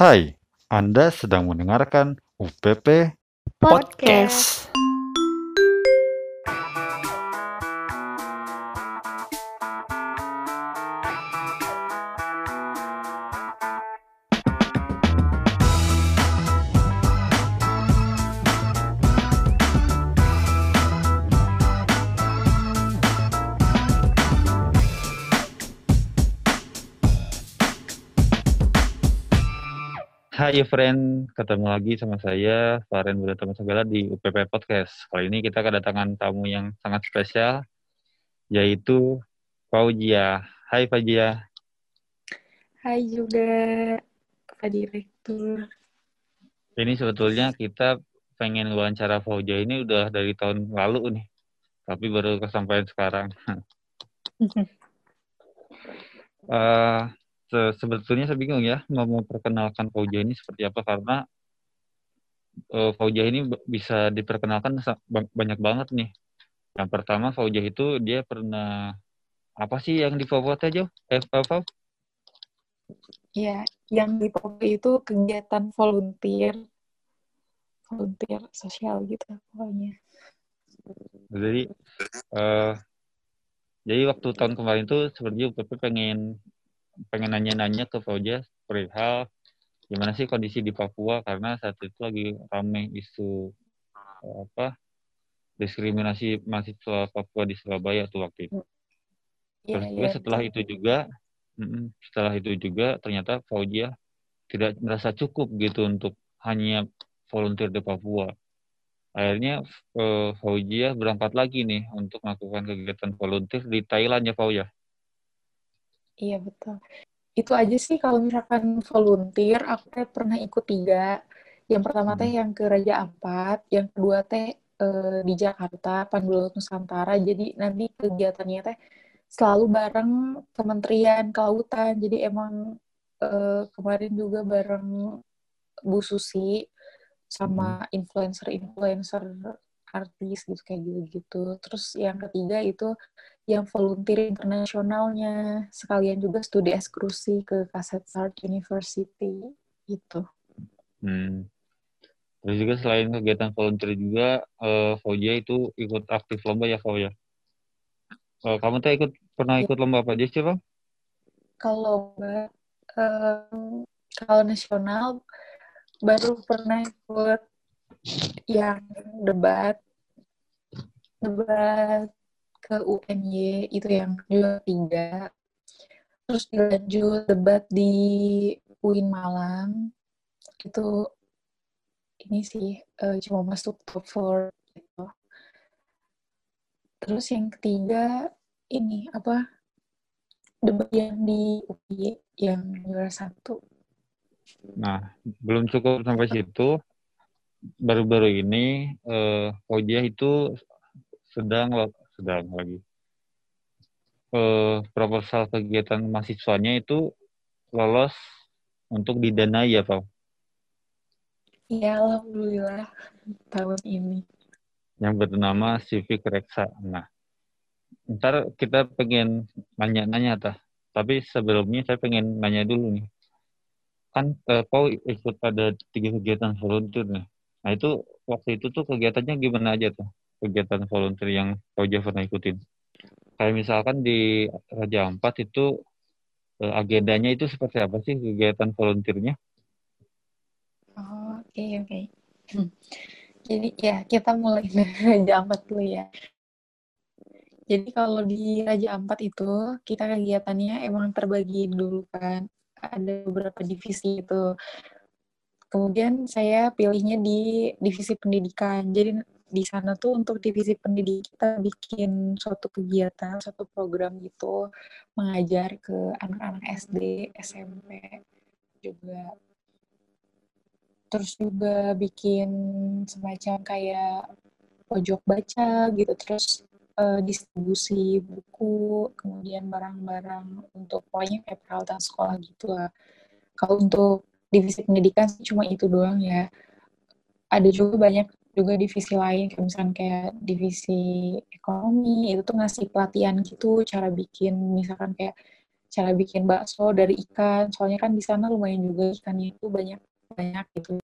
Hai, Anda sedang mendengarkan UPP Podcast. Hai friend, ketemu lagi sama saya, Faren Budatama Segala di UPP Podcast. Kali ini kita kedatangan tamu yang sangat spesial, yaitu Fauzia. Hai Fauzia. Hai juga Pak Direktur. Ini sebetulnya kita pengen wawancara Fauzia ini udah dari tahun lalu nih, tapi baru kesampaian sekarang. Eh, se- sebetulnya saya bingung ya mau memperkenalkan Fauzia ini seperti apa karena eh, Fauzia ini bisa diperkenalkan banyak banget nih. Yang pertama Fauzia itu dia pernah apa sih yang di Papua aja? Eh? Ya, yang di Popi itu kegiatan volunteer, volunteer sosial gitu pokoknya. Jadi eh jadi waktu tahun kemarin tuh seperti UPP pengen pengen nanya-nanya ke Fauzia perihal gimana sih kondisi di Papua karena saat itu lagi rame isu eh, apa diskriminasi mahasiswa Papua di Surabaya tuh waktu itu. Iya, Terus juga setelah itu juga, setelah itu juga ternyata Fauzia tidak merasa cukup gitu untuk hanya volunteer di Papua. Akhirnya eh, Fauzia berangkat lagi nih untuk melakukan kegiatan volunteer di Thailand ya Fauzia. Iya, betul. Itu aja sih kalau misalkan volunteer, aku teh pernah ikut tiga. Yang pertama teh Hmm. yang ke Raja Ampat, yang kedua teh eh, di Jakarta, Pandulut Nusantara. Jadi nanti kegiatannya teh selalu bareng Kementerian Kelautan. Jadi emang eh, kemarin juga bareng Bu Susi sama influencer-influencer artis gitu kayak gitu-gitu. Terus yang ketiga itu yang volunteer internasionalnya sekalian juga studi eksklusi ke Kaset Art University itu. Hmm. Terus juga selain kegiatan volunteer juga eh, Fauzia itu ikut aktif lomba ya Fauzia. Eh, kamu tuh ikut pernah Ya. ikut lomba apa aja sih bang? Kalau nggak, em, kalau nasional baru pernah ikut yang debat debat ke UNY itu yang juga tiga terus dilanjut debat di UIN Malang itu ini sih eh, cuma masuk top 4 gitu. Terus yang ketiga ini apa debat yang di UI yang juara satu. Nah, belum cukup sampai situ. Baru-baru ini eh Fauzia itu sedang sedang lagi eh proposal kegiatan mahasiswanya itu lolos untuk didanai ya, Pak. Iya alhamdulillah tahun ini. Yang bernama Civic Reksa. Nah, ntar kita pengen nanya-nanya tah. Tapi sebelumnya saya pengen nanya dulu nih. Kan eh, kau ikut ada tiga kegiatan volunteer nih. Nah, itu waktu itu tuh kegiatannya gimana aja tuh? Kegiatan volunteer yang kau pernah ikutin. Kayak misalkan di Raja Ampat itu eh, agendanya itu seperti apa sih kegiatan volunteernya? Oh, oke oke. Hmm. Jadi ya kita mulai dari Raja Ampat dulu ya. Jadi kalau di Raja Ampat itu kita kegiatannya emang terbagi dulu kan. Ada beberapa divisi itu. Kemudian saya pilihnya di divisi pendidikan. Jadi di sana tuh untuk divisi pendidikan kita bikin suatu kegiatan, suatu program gitu mengajar ke anak-anak SD, SMP juga. Terus juga bikin semacam kayak pojok baca gitu, terus eh, distribusi buku, kemudian barang-barang untuk pokoknya kayak peralatan sekolah gitu lah. Kalau untuk divisi pendidikan cuma itu doang ya. Ada juga banyak juga divisi lain kayak misalkan kayak divisi ekonomi itu tuh ngasih pelatihan gitu cara bikin misalkan kayak cara bikin bakso dari ikan. Soalnya kan di sana lumayan juga ikannya itu banyak banyak gitu.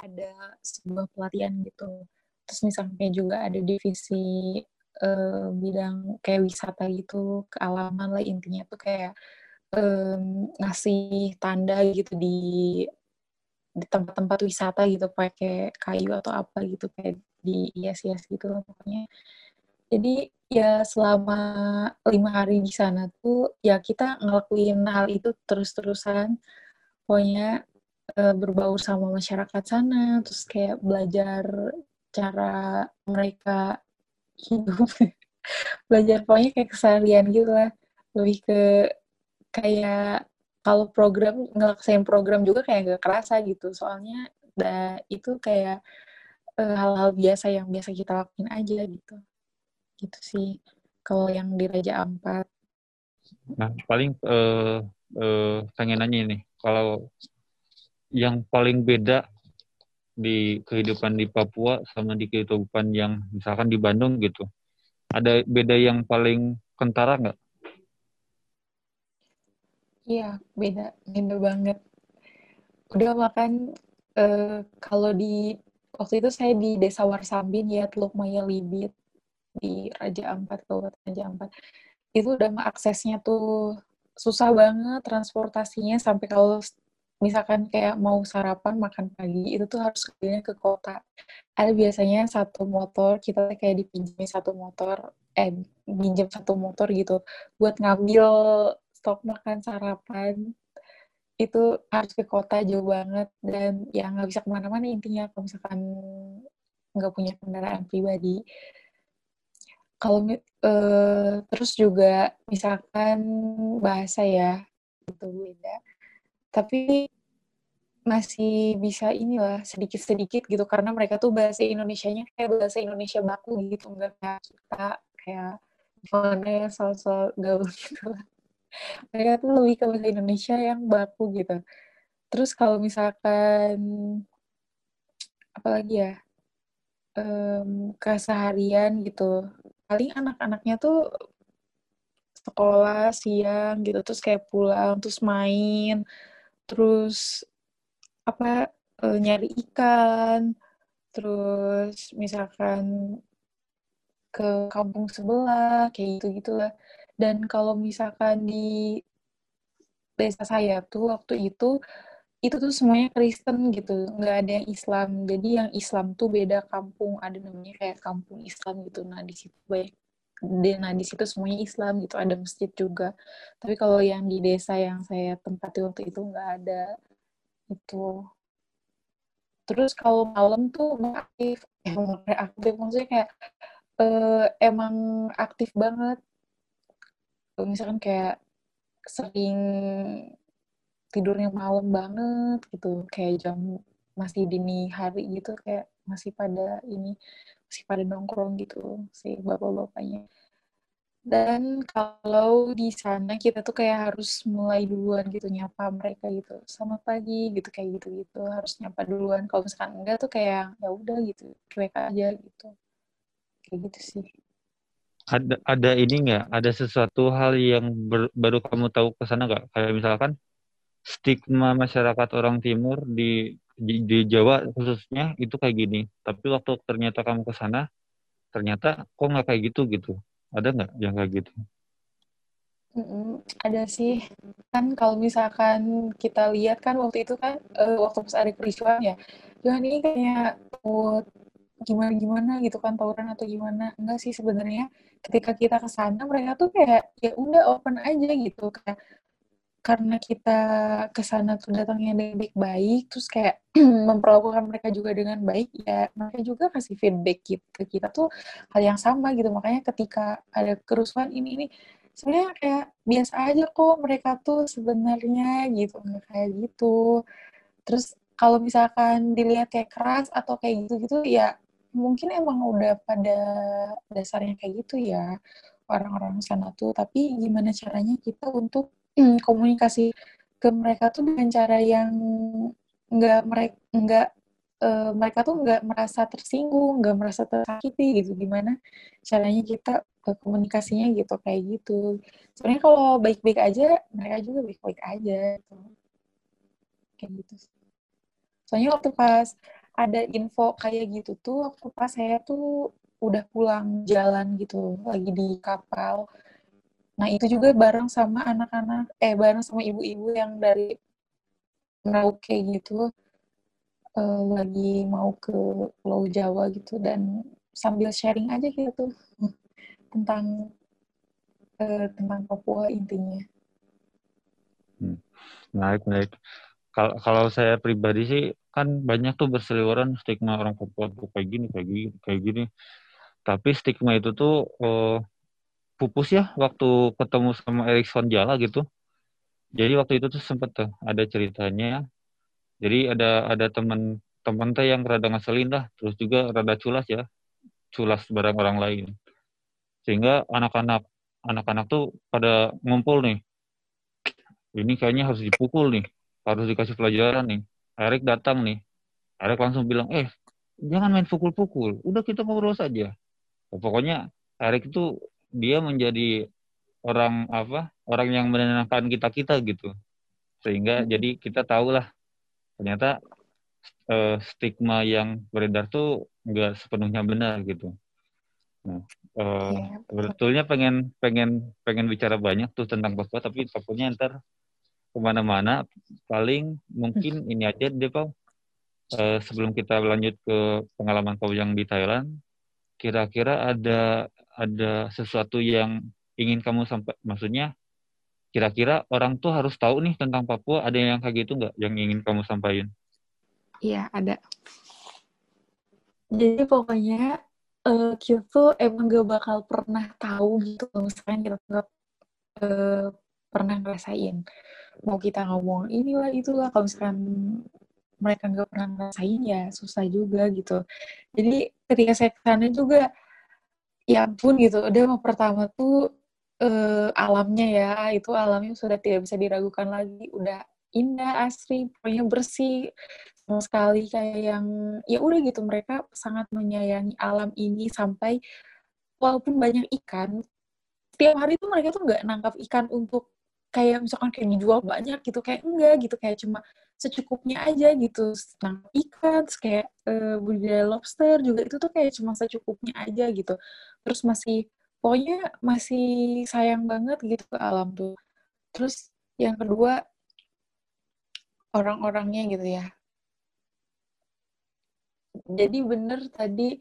Ada sebuah pelatihan gitu. Terus misalnya juga ada divisi uh, bidang kayak wisata gitu kealaman lah intinya tuh kayak um, ngasih tanda gitu di di tempat-tempat wisata gitu pakai kayu atau apa gitu kayak di hias-hias gitu loh pokoknya. Jadi ya selama lima hari di sana tuh ya kita ngelakuin hal itu terus-terusan. Pokoknya uh, berbaur sama masyarakat sana terus kayak belajar cara mereka hidup. Belajar pokoknya kayak keseharian gitu lah. Lebih ke kayak kalau program ngelaksain program juga kayak gak kerasa gitu. Soalnya da, itu kayak uh, hal-hal biasa yang biasa kita lakuin aja gitu. Gitu sih kalau yang di Raja Ampat. Nah paling uh, uh, pengen nanya ini kalau yang paling beda di kehidupan di Papua sama di kehidupan yang misalkan di Bandung gitu ada beda yang paling kentara nggak? Iya beda beda banget. Udah makan uh, kalau di waktu itu saya di Desa Warsambin ya Teluk Maya Libit di Raja Ampat Kabupaten Raja Ampat. Itu udah aksesnya tuh susah banget transportasinya sampai kalau misalkan kayak mau sarapan makan pagi itu tuh harus keliling ke kota. Ada biasanya satu motor kita kayak dipinjemin satu motor eh pinjam satu motor gitu buat ngambil stok makan sarapan itu harus ke kota jauh banget dan ya nggak bisa ke mana-mana intinya kalau misalkan nggak punya kendaraan pribadi. Kalau uh, terus juga misalkan bahasa ya itu beda. Tapi masih bisa inilah sedikit-sedikit gitu karena mereka tuh bahasa Indonesia-nya kayak bahasa Indonesia baku gitu nggak kayak kita kayak gimana ya soal-soal gaul gitu mereka tuh lebih ke bahasa Indonesia yang baku gitu. Terus kalau misalkan apalagi ya um, keseharian gitu paling anak-anaknya tuh sekolah siang gitu terus kayak pulang terus main terus apa uh, nyari ikan terus misalkan ke kampung sebelah kayak gitu gitulah dan kalau misalkan di desa saya tuh waktu itu itu tuh semuanya Kristen gitu. Nggak ada yang Islam. Jadi yang Islam tuh beda kampung. Ada namanya kayak kampung Islam gitu. Nah di situ banyak nah di situ semuanya Islam gitu. Ada masjid juga. Tapi kalau yang di desa yang saya tempati waktu itu nggak ada itu. Terus kalau malam tuh aktif. Emang aktif. Maksudnya kayak uh, emang aktif banget misalkan kayak sering tidurnya malam banget gitu kayak jam masih dini hari gitu kayak masih pada ini masih pada nongkrong gitu si bapak-bapaknya. Dan kalau di sana kita tuh kayak harus mulai duluan gitu nyapa mereka gitu sama pagi gitu kayak gitu gitu harus nyapa duluan. Kalau misalkan enggak tuh kayak ya udah gitu cuek aja gitu. Kayak gitu sih ada ada ini nggak? Ada sesuatu hal yang ber, baru kamu tahu ke sana nggak? Kayak misalkan stigma masyarakat orang timur di, di di Jawa khususnya itu kayak gini. Tapi waktu ternyata kamu ke sana ternyata kok nggak kayak gitu gitu? Ada nggak yang kayak gitu? Mm-mm, ada sih. Kan kalau misalkan kita lihat kan waktu itu kan uh, waktu pas ada kericuan ya, ya ini kayak takut gimana gimana gitu kan tawuran atau gimana. Enggak sih sebenarnya ketika kita ke sana mereka tuh kayak ya udah open aja gitu. Kayak karena kita ke sana tuh datangnya dengan baik-baik terus kayak memperlakukan mereka juga dengan baik ya mereka juga kasih feedback gitu ke kita tuh hal yang sama gitu. Makanya ketika ada kerusuhan ini ini sebenarnya kayak biasa aja kok mereka tuh sebenarnya gitu nggak kayak gitu. Terus kalau misalkan dilihat kayak keras atau kayak gitu-gitu ya mungkin emang udah pada dasarnya kayak gitu ya orang-orang sana tuh tapi gimana caranya kita untuk hmm, komunikasi ke mereka tuh dengan cara yang nggak mereka nggak uh, mereka tuh nggak merasa tersinggung, nggak merasa tersakiti gitu. Gimana caranya kita komunikasinya gitu kayak gitu sebenarnya kalau baik-baik aja mereka juga baik-baik aja gitu. kayak gitu soalnya waktu pas ada info kayak gitu tuh waktu pas saya tuh udah pulang jalan gitu lagi di kapal nah itu juga bareng sama anak-anak eh bareng sama ibu-ibu yang dari Merauke gitu uh, lagi mau ke Pulau Jawa gitu dan sambil sharing aja gitu tentang uh, tentang Papua intinya. Hmm. Menarik, menarik. Kalau kalau saya pribadi sih kan banyak tuh berseliweran stigma orang Papua tuh kayak gini, kayak gini, kayak gini. Tapi stigma itu tuh uh, pupus ya waktu ketemu sama Erikson Jala gitu. Jadi waktu itu tuh sempet tuh ada ceritanya. Jadi ada ada teman teman teh yang rada ngeselin lah, terus juga rada culas ya, culas barang orang lain sehingga anak-anak anak-anak tuh pada ngumpul nih ini kayaknya harus dipukul nih harus dikasih pelajaran nih Erik datang nih. Erik langsung bilang eh jangan main pukul-pukul. Udah kita ngobrol saja. Pokoknya Erik itu dia menjadi orang apa orang yang menenangkan kita kita gitu. Sehingga hmm. jadi kita tahu lah ternyata eh, stigma yang beredar tuh nggak sepenuhnya benar gitu. Nah, uh, ya, sebetulnya pengen pengen pengen bicara banyak tuh tentang Papua, tapi takutnya ntar ke mana-mana. Paling mungkin ini aja deh, Pak. Uh, sebelum kita lanjut ke pengalaman kau yang di Thailand, kira-kira ada ada sesuatu yang ingin kamu sampai, maksudnya kira-kira orang tuh harus tahu nih tentang Papua. Ada yang kayak gitu nggak yang ingin kamu sampaikan? Iya, ada. Jadi pokoknya uh, kita tuh emang gak bakal pernah tahu gitu misalkan kita nggak uh, pernah ngerasain mau kita ngomong inilah itulah. Kalau misalkan mereka nggak pernah ngerasain ya susah juga gitu. Jadi ketika saya ke sana juga ya ampun gitu. Udah mau pertama tuh uh, alamnya ya itu alamnya sudah tidak bisa diragukan lagi. Udah indah asri pokoknya bersih sama sekali. Kayak yang ya udah gitu mereka sangat menyayangi alam ini sampai walaupun banyak ikan setiap hari tuh mereka tuh nggak nangkap ikan untuk kayak misalkan kayak dijual banyak gitu kayak enggak gitu kayak cuma secukupnya aja gitu. Nangkap ikan kayak uh, budidaya lobster juga itu tuh kayak cuma secukupnya aja gitu. Terus masih pokoknya masih sayang banget gitu ke alam tuh. Terus yang kedua orang-orangnya gitu ya. Jadi benar tadi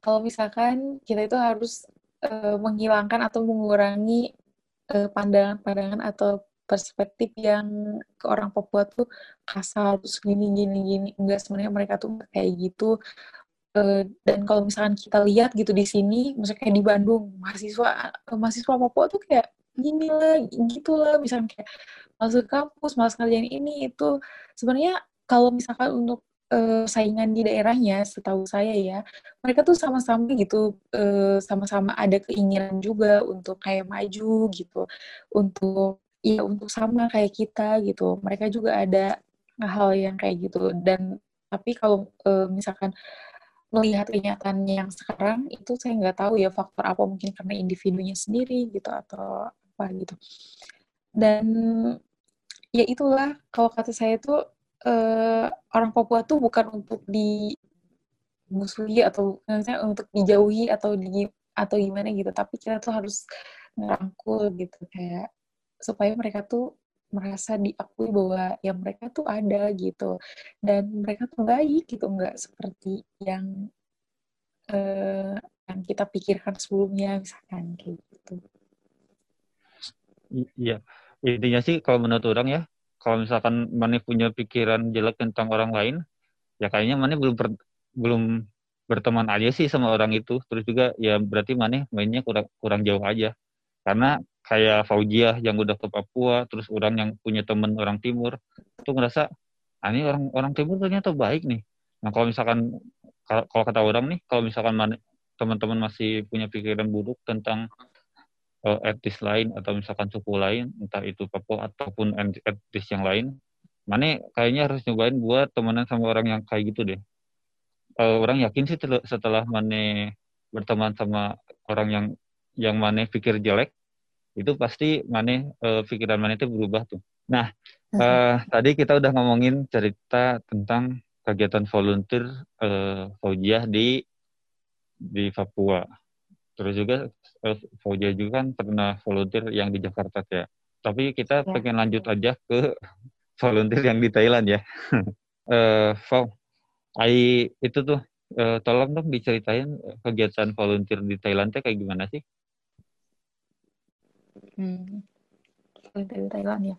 kalau misalkan kita itu harus uh, menghilangkan atau mengurangi pandangan-pandangan uh, atau perspektif yang ke orang Papua tuh kasar terus gini gini gini. Enggak sebenarnya mereka tuh kayak gitu. Uh, dan kalau misalkan kita lihat gitu di sini misalnya kayak di Bandung mahasiswa mahasiswa Papua tuh kayak gini lah gitu lah. Misalnya kayak masuk kampus malas ngerjain ini itu. Sebenarnya kalau misalkan untuk uh, saingan di daerahnya, setahu saya ya, mereka tuh sama-sama gitu, uh, sama-sama ada keinginan juga untuk kayak maju gitu, untuk ya untuk sama kayak kita gitu. Mereka juga ada hal yang kayak gitu. Dan tapi kalau uh, misalkan melihat kenyataan yang sekarang itu saya nggak tahu ya faktor apa mungkin karena individunya sendiri gitu atau apa gitu. Dan ya itulah kalau kata saya tuh uh, orang Papua tuh bukan untuk di musuhi atau misalnya untuk dijauhi atau di atau gimana gitu. Tapi kita tuh harus ngerangkul gitu kayak supaya mereka tuh merasa diakui bahwa ya mereka tuh ada gitu. Dan mereka tuh baik gitu nggak seperti yang uh, yang kita pikirkan sebelumnya misalkan kayak gitu. Iya. Intinya sih kalau menurut orang ya kalau misalkan Mane punya pikiran jelek tentang orang lain, ya kayaknya Mane belum per, belum berteman aja sih sama orang itu. Terus juga ya berarti Mane mainnya kurang kurang jauh aja. Karena kayak Faujiah yang udah ke Papua, terus orang yang punya temen orang timur, itu ngerasa, ah, ini orang orang timur ternyata baik nih. Nah kalau misalkan kalau kata orang nih, kalau misalkan teman-teman masih punya pikiran buruk tentang uh, etnis lain atau misalkan suku lain, entah itu Papua ataupun etnis yang lain, mana kayaknya harus nyobain buat temenan sama orang yang kayak gitu deh. Uh, orang yakin sih setelah mana berteman sama orang yang yang mana pikir jelek itu pasti mana uh, pikiran mana itu berubah tuh. Nah uh, tadi kita udah ngomongin cerita tentang kegiatan volunteer uh, Faujiah di di Papua. Terus juga Faujiah juga kan pernah volunteer yang di Jakarta ya tapi kita ya. pengen lanjut aja ke volunteer yang di Thailand ya uh, Fau itu tuh uh, tolong dong diceritain kegiatan volunteer di Thailand kayak gimana sih? Hmm, volunteer di Thailand ya.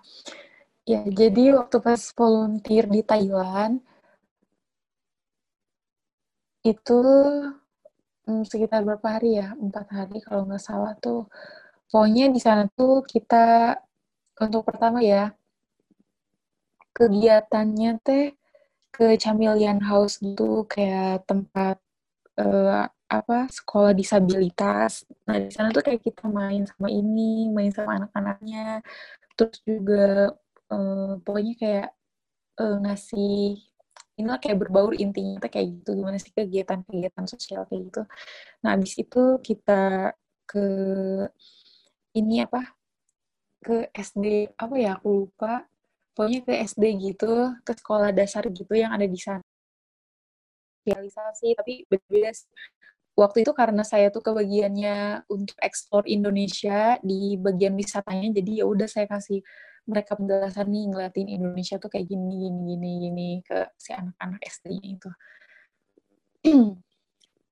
Ya, jadi waktu pas volunteer di Thailand itu hmm, sekitar berapa hari ya? Empat hari kalau nggak salah tuh. Pokoknya di sana tuh kita untuk pertama ya kegiatannya teh ke Chameleon House gitu kayak tempat uh, apa sekolah disabilitas. Nah di sana tuh kayak kita main sama ini, main sama anak-anaknya, terus juga uh, pokoknya kayak uh, ngasih inilah kayak berbaur intinya kayak gitu. Gimana sih kegiatan-kegiatan sosial kayak gitu. Nah habis itu kita ke ini apa? Ke SD apa ya? Aku lupa. Pokoknya ke SD gitu, ke sekolah dasar gitu yang ada di sana. Realisasi, tapi berbeda Waktu itu karena saya tuh kebagiannya untuk ekspor Indonesia di bagian wisatanya, jadi ya udah saya kasih mereka penjelasan nih ngeliatin Indonesia tuh kayak gini gini gini gini ke si anak-anak SD-nya itu.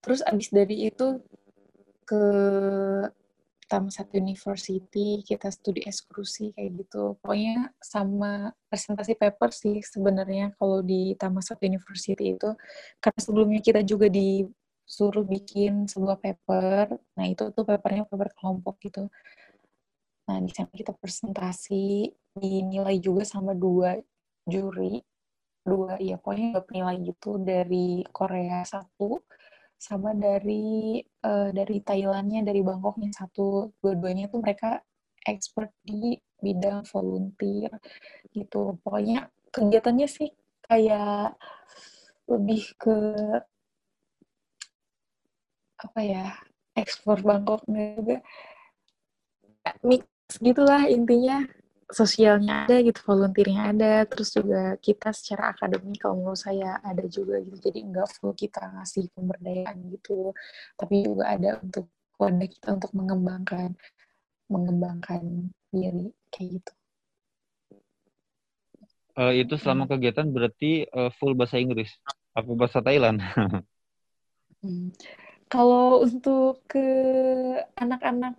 Terus abis dari itu ke satu University, kita studi eksklusi kayak gitu. Pokoknya sama presentasi paper sih sebenarnya kalau di satu University itu. Karena sebelumnya kita juga disuruh bikin sebuah paper. Nah, itu tuh papernya paper kelompok gitu. Nah, di sana kita presentasi, dinilai juga sama dua juri. Dua, ya pokoknya dua penilai gitu dari Korea satu, sama dari uh, dari Thailandnya dari Bangkoknya satu. Dua-duanya tuh mereka expert di bidang volunteer gitu. Pokoknya kegiatannya sih kayak lebih ke apa ya ekspor Bangkok juga. Mix gitulah intinya sosialnya ada gitu, volunteernya ada, terus juga kita secara akademik kalau menurut saya ada juga gitu. Jadi enggak full kita ngasih pemberdayaan gitu, tapi juga ada untuk wadah kita untuk mengembangkan mengembangkan diri kayak gitu. Uh, itu selama hmm. kegiatan berarti uh, full bahasa Inggris apa bahasa Thailand? hmm. Kalau untuk ke anak-anak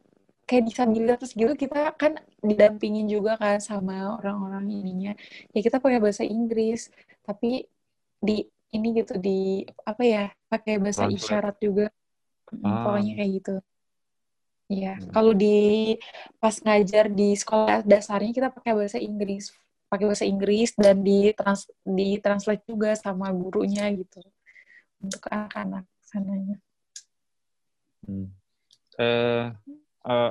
kayak disabilitas gitu kita kan didampingin juga kan sama orang-orang ininya ya kita pakai bahasa Inggris tapi di ini gitu di apa ya pakai bahasa Translate. isyarat juga ah. pokoknya kayak gitu ya hmm. kalau di pas ngajar di sekolah dasarnya kita pakai bahasa Inggris pakai bahasa Inggris dan di trans di translate juga sama gurunya gitu untuk anak-anak sananya. Hmm. Uh, uh,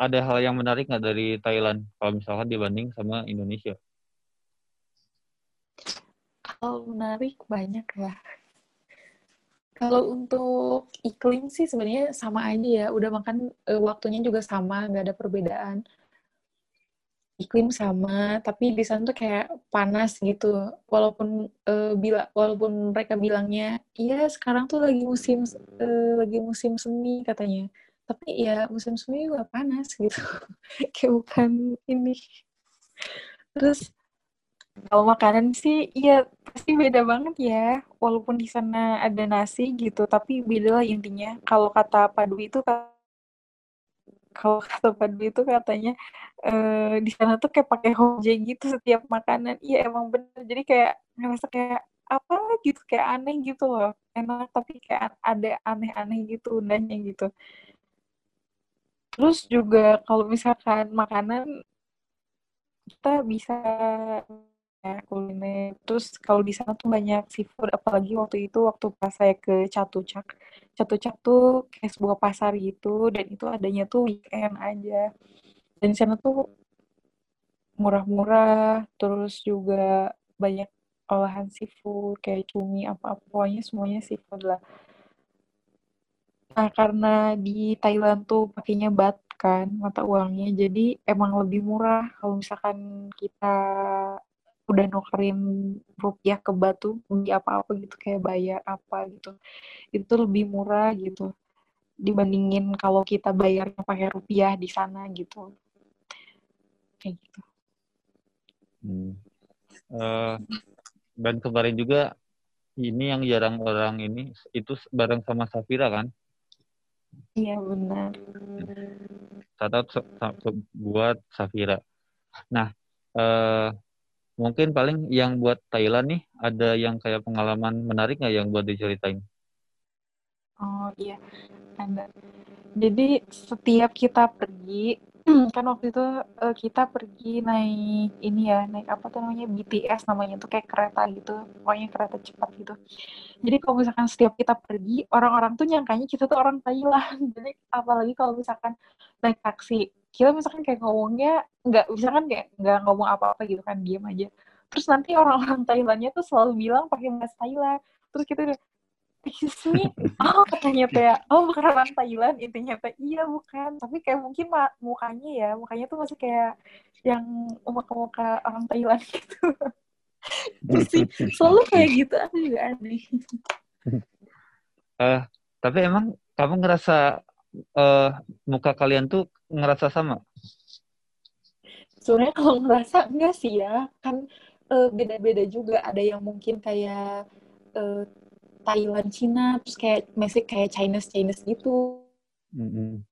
ada hal yang menarik nggak dari Thailand kalau misalkan dibanding sama Indonesia? Hal menarik banyak ya. Kalau untuk iklim sih sebenarnya sama aja ya. Udah makan uh, waktunya juga sama, nggak ada perbedaan. Iklim sama, tapi di sana tuh kayak panas gitu. Walaupun uh, bila walaupun mereka bilangnya, iya sekarang tuh lagi musim uh, lagi musim semi katanya tapi ya musim semi juga panas gitu. Kayak bukan ini. Terus kalau makanan sih iya pasti beda banget ya. Walaupun di sana ada nasi gitu tapi beda lah intinya. Kalau kata Padu itu kalau kata Padu itu katanya eh, di sana tuh kayak pakai hoje gitu setiap makanan. Iya emang bener. Jadi kayak ngerasa kayak apa gitu kayak aneh gitu loh. Enak tapi kayak ada aneh-aneh gitu undahnya gitu Terus juga kalau misalkan makanan kita bisa ya kuliner. Terus kalau di sana tuh banyak seafood, apalagi waktu itu waktu pas saya ke Catucak. Catucak tuh kayak sebuah pasar gitu dan itu adanya tuh weekend aja. Dan di sana tuh murah-murah, terus juga banyak olahan seafood kayak cumi apa-apa pokoknya semuanya seafood lah. Nah, karena di Thailand tuh pakainya baht kan mata uangnya, jadi emang lebih murah kalau misalkan kita udah nukerin rupiah ke baht tuh beli apa-apa gitu kayak bayar apa gitu. Itu lebih murah gitu dibandingin kalau kita bayarnya pakai rupiah di sana gitu. Kayak gitu. Hmm. Uh, dan kemarin juga ini yang jarang orang ini itu bareng sama Safira kan? Iya benar. Shout buat Safira. Nah, eh, mungkin paling yang buat Thailand nih ada yang kayak pengalaman menarik nggak yang buat diceritain? Oh iya, ada. Jadi setiap kita pergi kan waktu itu uh, kita pergi naik ini ya, naik apa tuh namanya BTS namanya tuh kayak kereta gitu, pokoknya kereta cepat gitu. Jadi kalau misalkan setiap kita pergi, orang-orang tuh nyangkanya kita tuh orang Thailand. Jadi apalagi kalau misalkan naik taksi, kita misalkan kayak ngomongnya nggak misalkan kayak nggak ngomong apa-apa gitu kan, diam aja. Terus nanti orang-orang Thailandnya tuh selalu bilang pakai bahasa Thailand. Terus kita udah excuse me? Oh katanya teh oh bukan orang Thailand intinya teh iya bukan. Tapi kayak mungkin mukanya ya mukanya tuh masih kayak yang muka-muka orang Thailand gitu. Terus sih. Selalu kayak gitu aku juga aneh uh, tapi emang kamu ngerasa uh, muka kalian tuh ngerasa sama? Sebenarnya kalau ngerasa enggak sih ya. Kan beda beda-beda juga. Ada yang mungkin kayak uh, Thailand Cina terus kayak masih kayak Chinese Chinese gitu. Mm-hmm.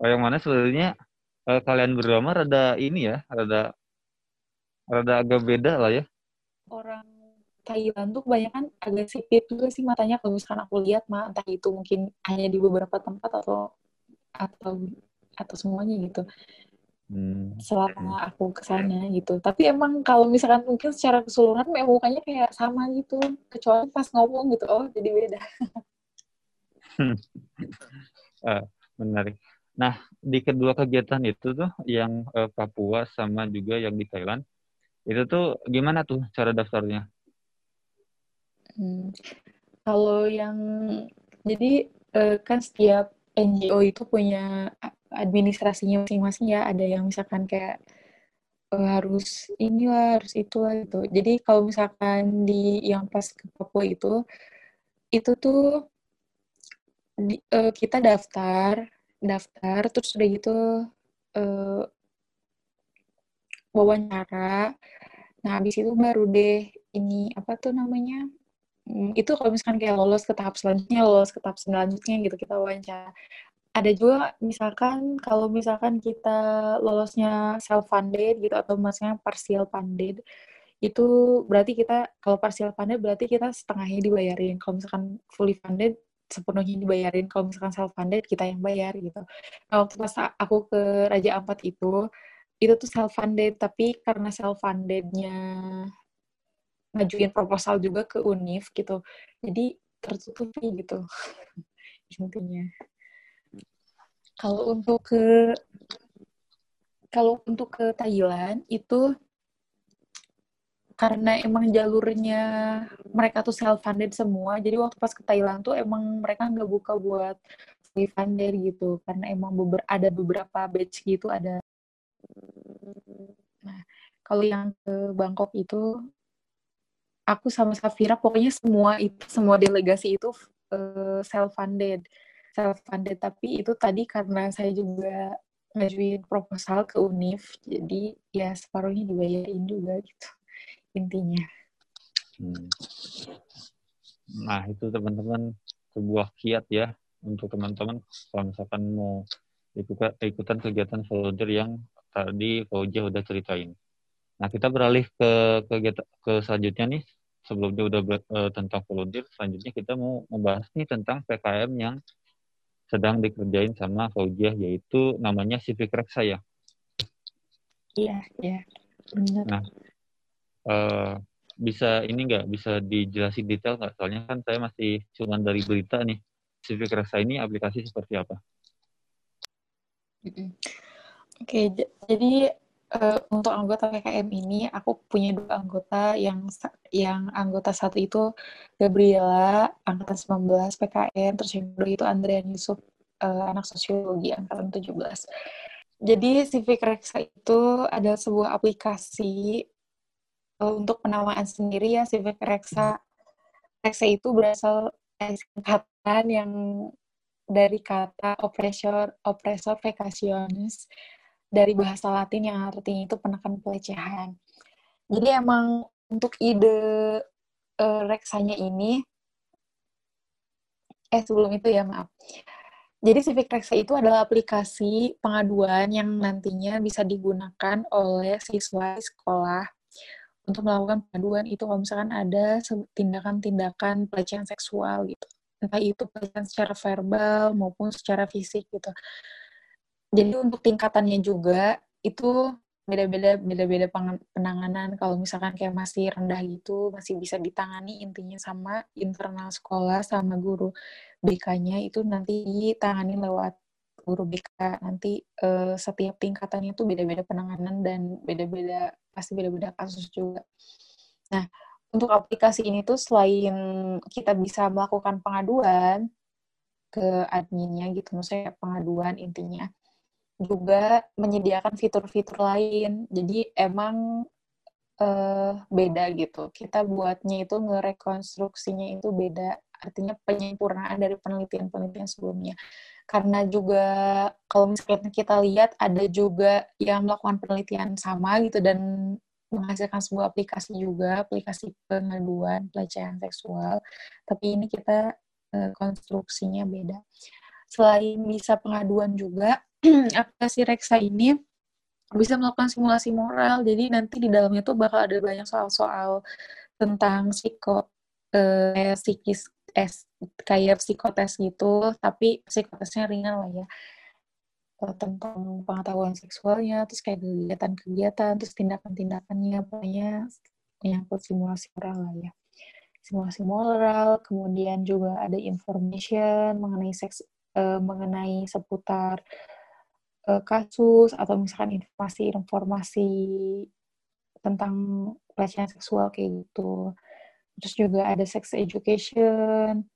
oh yang mana sebenarnya uh, kalian berdua rada ini ya rada rada agak beda lah ya. Orang Thailand tuh kebanyakan agak sipit juga sih matanya. Kalau misalkan aku lihat mah entah itu mungkin hanya di beberapa tempat atau atau atau semuanya gitu hmm. selama aku ke sana gitu. Tapi emang kalau misalkan mungkin secara keseluruhan memang mukanya kayak sama gitu, kecuali pas ngomong gitu, oh jadi beda. uh, menarik. Nah, di kedua kegiatan itu tuh yang uh, Papua sama juga yang di Thailand, itu tuh gimana tuh cara daftarnya? Hmm. Kalau yang jadi uh, kan setiap NGO itu punya administrasinya masing-masing ya. Ada yang misalkan kayak uh, harus ini lah harus itu lah gitu. Jadi kalau misalkan di yang pas ke Papua itu itu tuh di, uh, kita daftar daftar terus udah gitu uh, wawancara. Nah habis itu baru deh ini apa tuh namanya hmm, itu kalau misalkan kayak lolos ke tahap selanjutnya lolos ke tahap selanjutnya gitu kita wawancara ada juga misalkan kalau misalkan kita lolosnya self funded gitu atau maksudnya partial funded itu berarti kita kalau partial funded berarti kita setengahnya dibayarin. Kalau misalkan fully funded sepenuhnya dibayarin. Kalau misalkan self funded kita yang bayar gitu. Nah waktu pas aku ke Raja Ampat itu itu tuh self funded tapi karena self fundednya ngajuin proposal juga ke Unif gitu jadi tertutupi gitu intinya kalau untuk ke kalau untuk ke Thailand itu karena emang jalurnya mereka tuh self funded semua jadi waktu pas ke Thailand tuh emang mereka nggak buka buat free funded gitu karena emang beber ada beberapa batch gitu ada. Nah kalau yang ke Bangkok itu aku sama Safira pokoknya semua itu semua delegasi itu uh, eh, self funded self funded tapi itu tadi karena saya juga ngajuin proposal ke Unif jadi ya separuhnya dibayarin juga gitu intinya hmm. nah itu teman-teman sebuah kiat ya untuk teman-teman kalau misalkan mau ikut ikutan kegiatan volunteer yang tadi Fauzia udah ceritain. Nah kita beralih ke kegiatan ke selanjutnya nih sebelumnya udah uh, tentang volunteer selanjutnya kita mau membahas nih tentang PKM yang sedang dikerjain sama Faujiah yaitu namanya Civic Reksa ya. Iya, iya. Benar. Nah, uh, bisa ini nggak bisa dijelasin detail nggak? Soalnya kan saya masih cuma dari berita nih. Civic Reksa ini aplikasi seperti apa? Oke, okay, jadi uh, untuk anggota PKM ini aku punya dua anggota. Yang yang anggota satu itu Gabriela angkatan 19 PKM terus yang kedua itu Andrian Yusuf uh, anak sosiologi angkatan 17 jadi Civic Rexa itu adalah sebuah aplikasi uh, untuk penamaan sendiri ya. Civic Rexa Rexa itu berasal dari singkatan yang dari kata operator operator vacationis dari bahasa Latin yang artinya itu penekan pelecehan. Jadi emang untuk ide uh, reksanya ini, eh sebelum itu ya maaf. Jadi Civic Reksa itu adalah aplikasi pengaduan yang nantinya bisa digunakan oleh siswa sekolah untuk melakukan pengaduan itu kalau misalkan ada tindakan-tindakan pelecehan seksual gitu. Entah itu pelecehan secara verbal maupun secara fisik gitu jadi untuk tingkatannya juga itu beda-beda beda-beda penanganan. Kalau misalkan kayak masih rendah gitu masih bisa ditangani intinya sama internal sekolah sama guru BK-nya itu nanti ditangani lewat guru BK nanti uh, setiap tingkatannya itu beda-beda penanganan dan beda-beda pasti beda-beda kasus juga. Nah untuk aplikasi ini tuh selain kita bisa melakukan pengaduan ke adminnya gitu maksudnya pengaduan intinya juga menyediakan fitur-fitur lain. Jadi emang uh, beda gitu. Kita buatnya itu ngerekonstruksinya itu beda. Artinya penyempurnaan dari penelitian-penelitian sebelumnya. Karena juga kalau misalnya kita lihat ada juga yang melakukan penelitian sama gitu dan menghasilkan sebuah aplikasi juga, aplikasi pengaduan pelecehan seksual. Tapi ini kita uh, konstruksinya beda. Selain bisa pengaduan juga, aplikasi Reksa ini bisa melakukan simulasi moral. Jadi nanti di dalamnya tuh bakal ada banyak soal-soal tentang psiko eh, psikis eh, kayak psikotes gitu, tapi psikotesnya ringan lah ya eh, tentang pengetahuan seksualnya, terus kayak kegiatan-kegiatan, terus tindakan-tindakannya, pokoknya menyangkut simulasi moral lah ya. Simulasi moral, kemudian juga ada information mengenai seks, uh, mengenai seputar kasus atau misalkan informasi-informasi tentang pelecehan seksual kayak gitu. Terus juga ada sex education,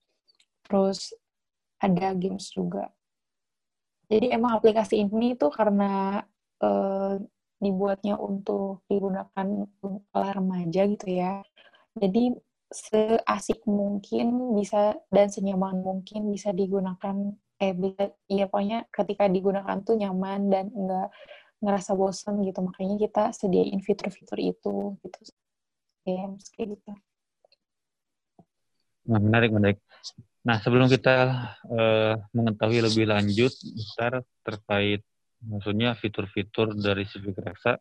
terus ada games juga. Jadi emang aplikasi ini tuh karena uh, dibuatnya untuk digunakan oleh remaja gitu ya. Jadi seasik mungkin bisa dan senyaman mungkin bisa digunakan eh bisa iya pokoknya ketika digunakan tuh nyaman dan enggak ngerasa bosan gitu. Makanya kita sediain fitur-fitur itu gitu. Games kayak gitu. Nah, menarik menarik. Nah sebelum kita uh, mengetahui lebih lanjut ntar terkait maksudnya fitur-fitur dari Civic Reksa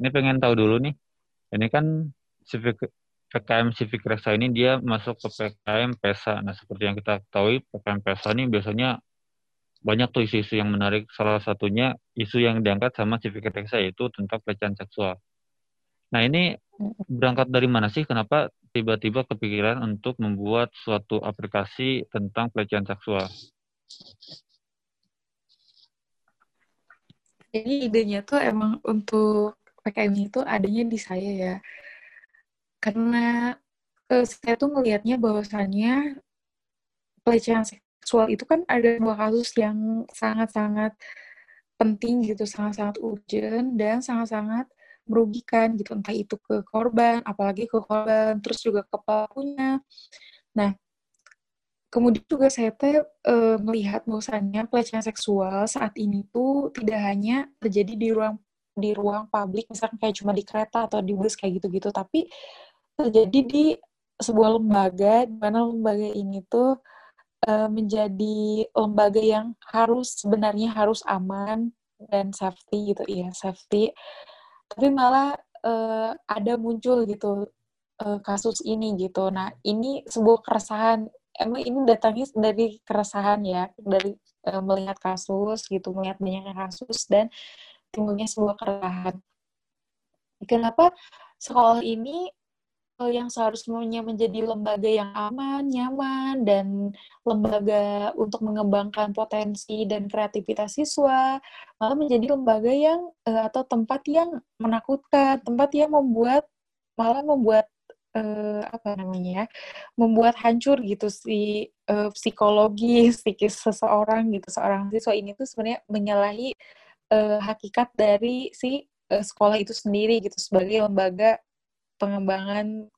ini pengen tahu dulu nih. Ini kan Civic PKM Civic Resa ini dia masuk ke PKM PESA. Nah, seperti yang kita ketahui, PKM PESA ini biasanya banyak tuh isu-isu yang menarik. Salah satunya isu yang diangkat sama Civic Resa yaitu tentang pelecehan seksual. Nah, ini berangkat dari mana sih? Kenapa tiba-tiba kepikiran untuk membuat suatu aplikasi tentang pelecehan seksual? Jadi idenya tuh emang untuk PKM itu adanya di saya ya karena uh, saya tuh melihatnya bahwasannya pelecehan seksual itu kan ada dua kasus yang sangat-sangat penting gitu, sangat-sangat urgent dan sangat-sangat merugikan gitu, entah itu ke korban, apalagi ke korban, terus juga ke pelakunya. Nah, kemudian juga saya teh e, melihat bahwasannya pelecehan seksual saat ini tuh tidak hanya terjadi di ruang di ruang publik, misalkan kayak cuma di kereta atau di bus kayak gitu-gitu, tapi terjadi di sebuah lembaga di mana lembaga ini tuh uh, menjadi lembaga yang harus sebenarnya harus aman dan safety gitu. Ya safety. Tapi malah uh, ada muncul gitu uh, kasus ini gitu. Nah ini sebuah keresahan. Emang ini datangnya dari keresahan ya dari uh, melihat kasus gitu melihat banyaknya kasus dan timbulnya sebuah keresahan. Kenapa sekolah ini yang seharusnya menjadi lembaga yang aman, nyaman, dan lembaga untuk mengembangkan potensi dan kreativitas siswa, malah menjadi lembaga yang uh, atau tempat yang menakutkan, tempat yang membuat malah membuat uh, apa namanya, membuat hancur gitu si uh, psikologi psikis seseorang gitu, seorang siswa ini tuh sebenarnya menyalahi uh, hakikat dari si uh, sekolah itu sendiri gitu sebagai lembaga pengembangan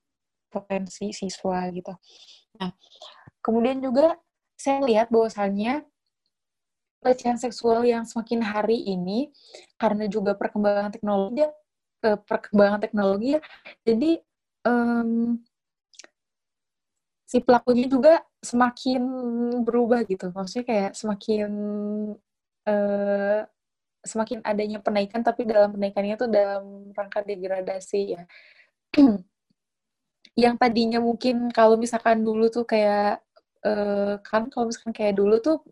potensi siswa gitu. Nah, kemudian juga saya lihat bahwasannya pelecehan seksual yang semakin hari ini karena juga perkembangan teknologi eh, perkembangan teknologi ya, jadi um, si pelakunya juga semakin berubah gitu maksudnya kayak semakin uh, semakin adanya penaikan tapi dalam penaikannya tuh dalam rangka degradasi ya yang tadinya mungkin kalau misalkan dulu tuh kayak uh, kan kalau misalkan kayak dulu tuh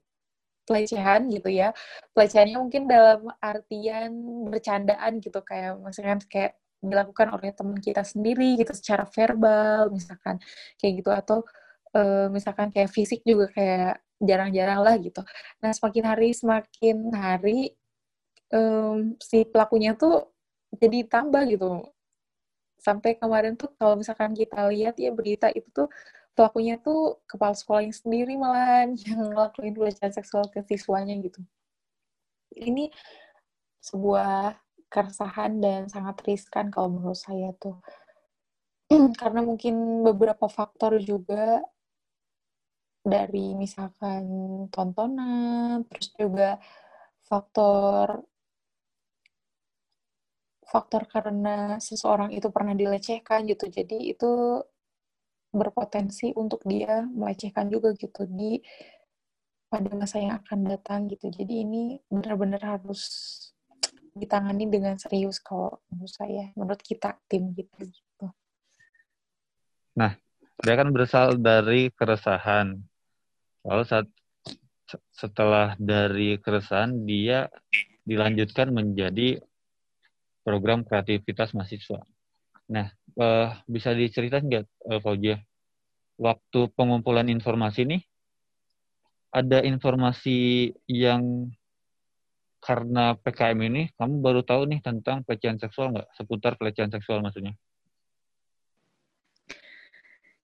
pelecehan gitu ya. Pelecehannya mungkin dalam artian bercandaan gitu kayak misalkan kayak dilakukan oleh teman kita sendiri gitu secara verbal misalkan kayak gitu. Atau uh, misalkan kayak fisik juga kayak jarang-jarang lah gitu. Nah semakin hari semakin hari um, si pelakunya tuh jadi tambah gitu sampai kemarin tuh kalau misalkan kita lihat ya berita itu tuh pelakunya tuh kepala sekolahnya sendiri malah yang ngelakuin pelecehan seksual ke siswanya gitu. Ini sebuah keresahan dan sangat riskan kalau menurut saya tuh. Karena mungkin beberapa faktor juga dari misalkan tontonan, terus juga faktor faktor karena seseorang itu pernah dilecehkan gitu. Jadi itu berpotensi untuk dia melecehkan juga gitu di pada masa yang akan datang gitu. Jadi ini benar-benar harus ditangani dengan serius kalau menurut saya, menurut kita tim gitu. gitu. Nah, dia kan berasal dari keresahan. Lalu saat setelah dari keresahan dia dilanjutkan menjadi program kreativitas mahasiswa. Nah, uh, bisa diceritain nggak, uh, Fauzia, waktu pengumpulan informasi ini, ada informasi yang karena PKM ini, kamu baru tahu nih tentang pelecehan seksual nggak? Seputar pelecehan seksual maksudnya.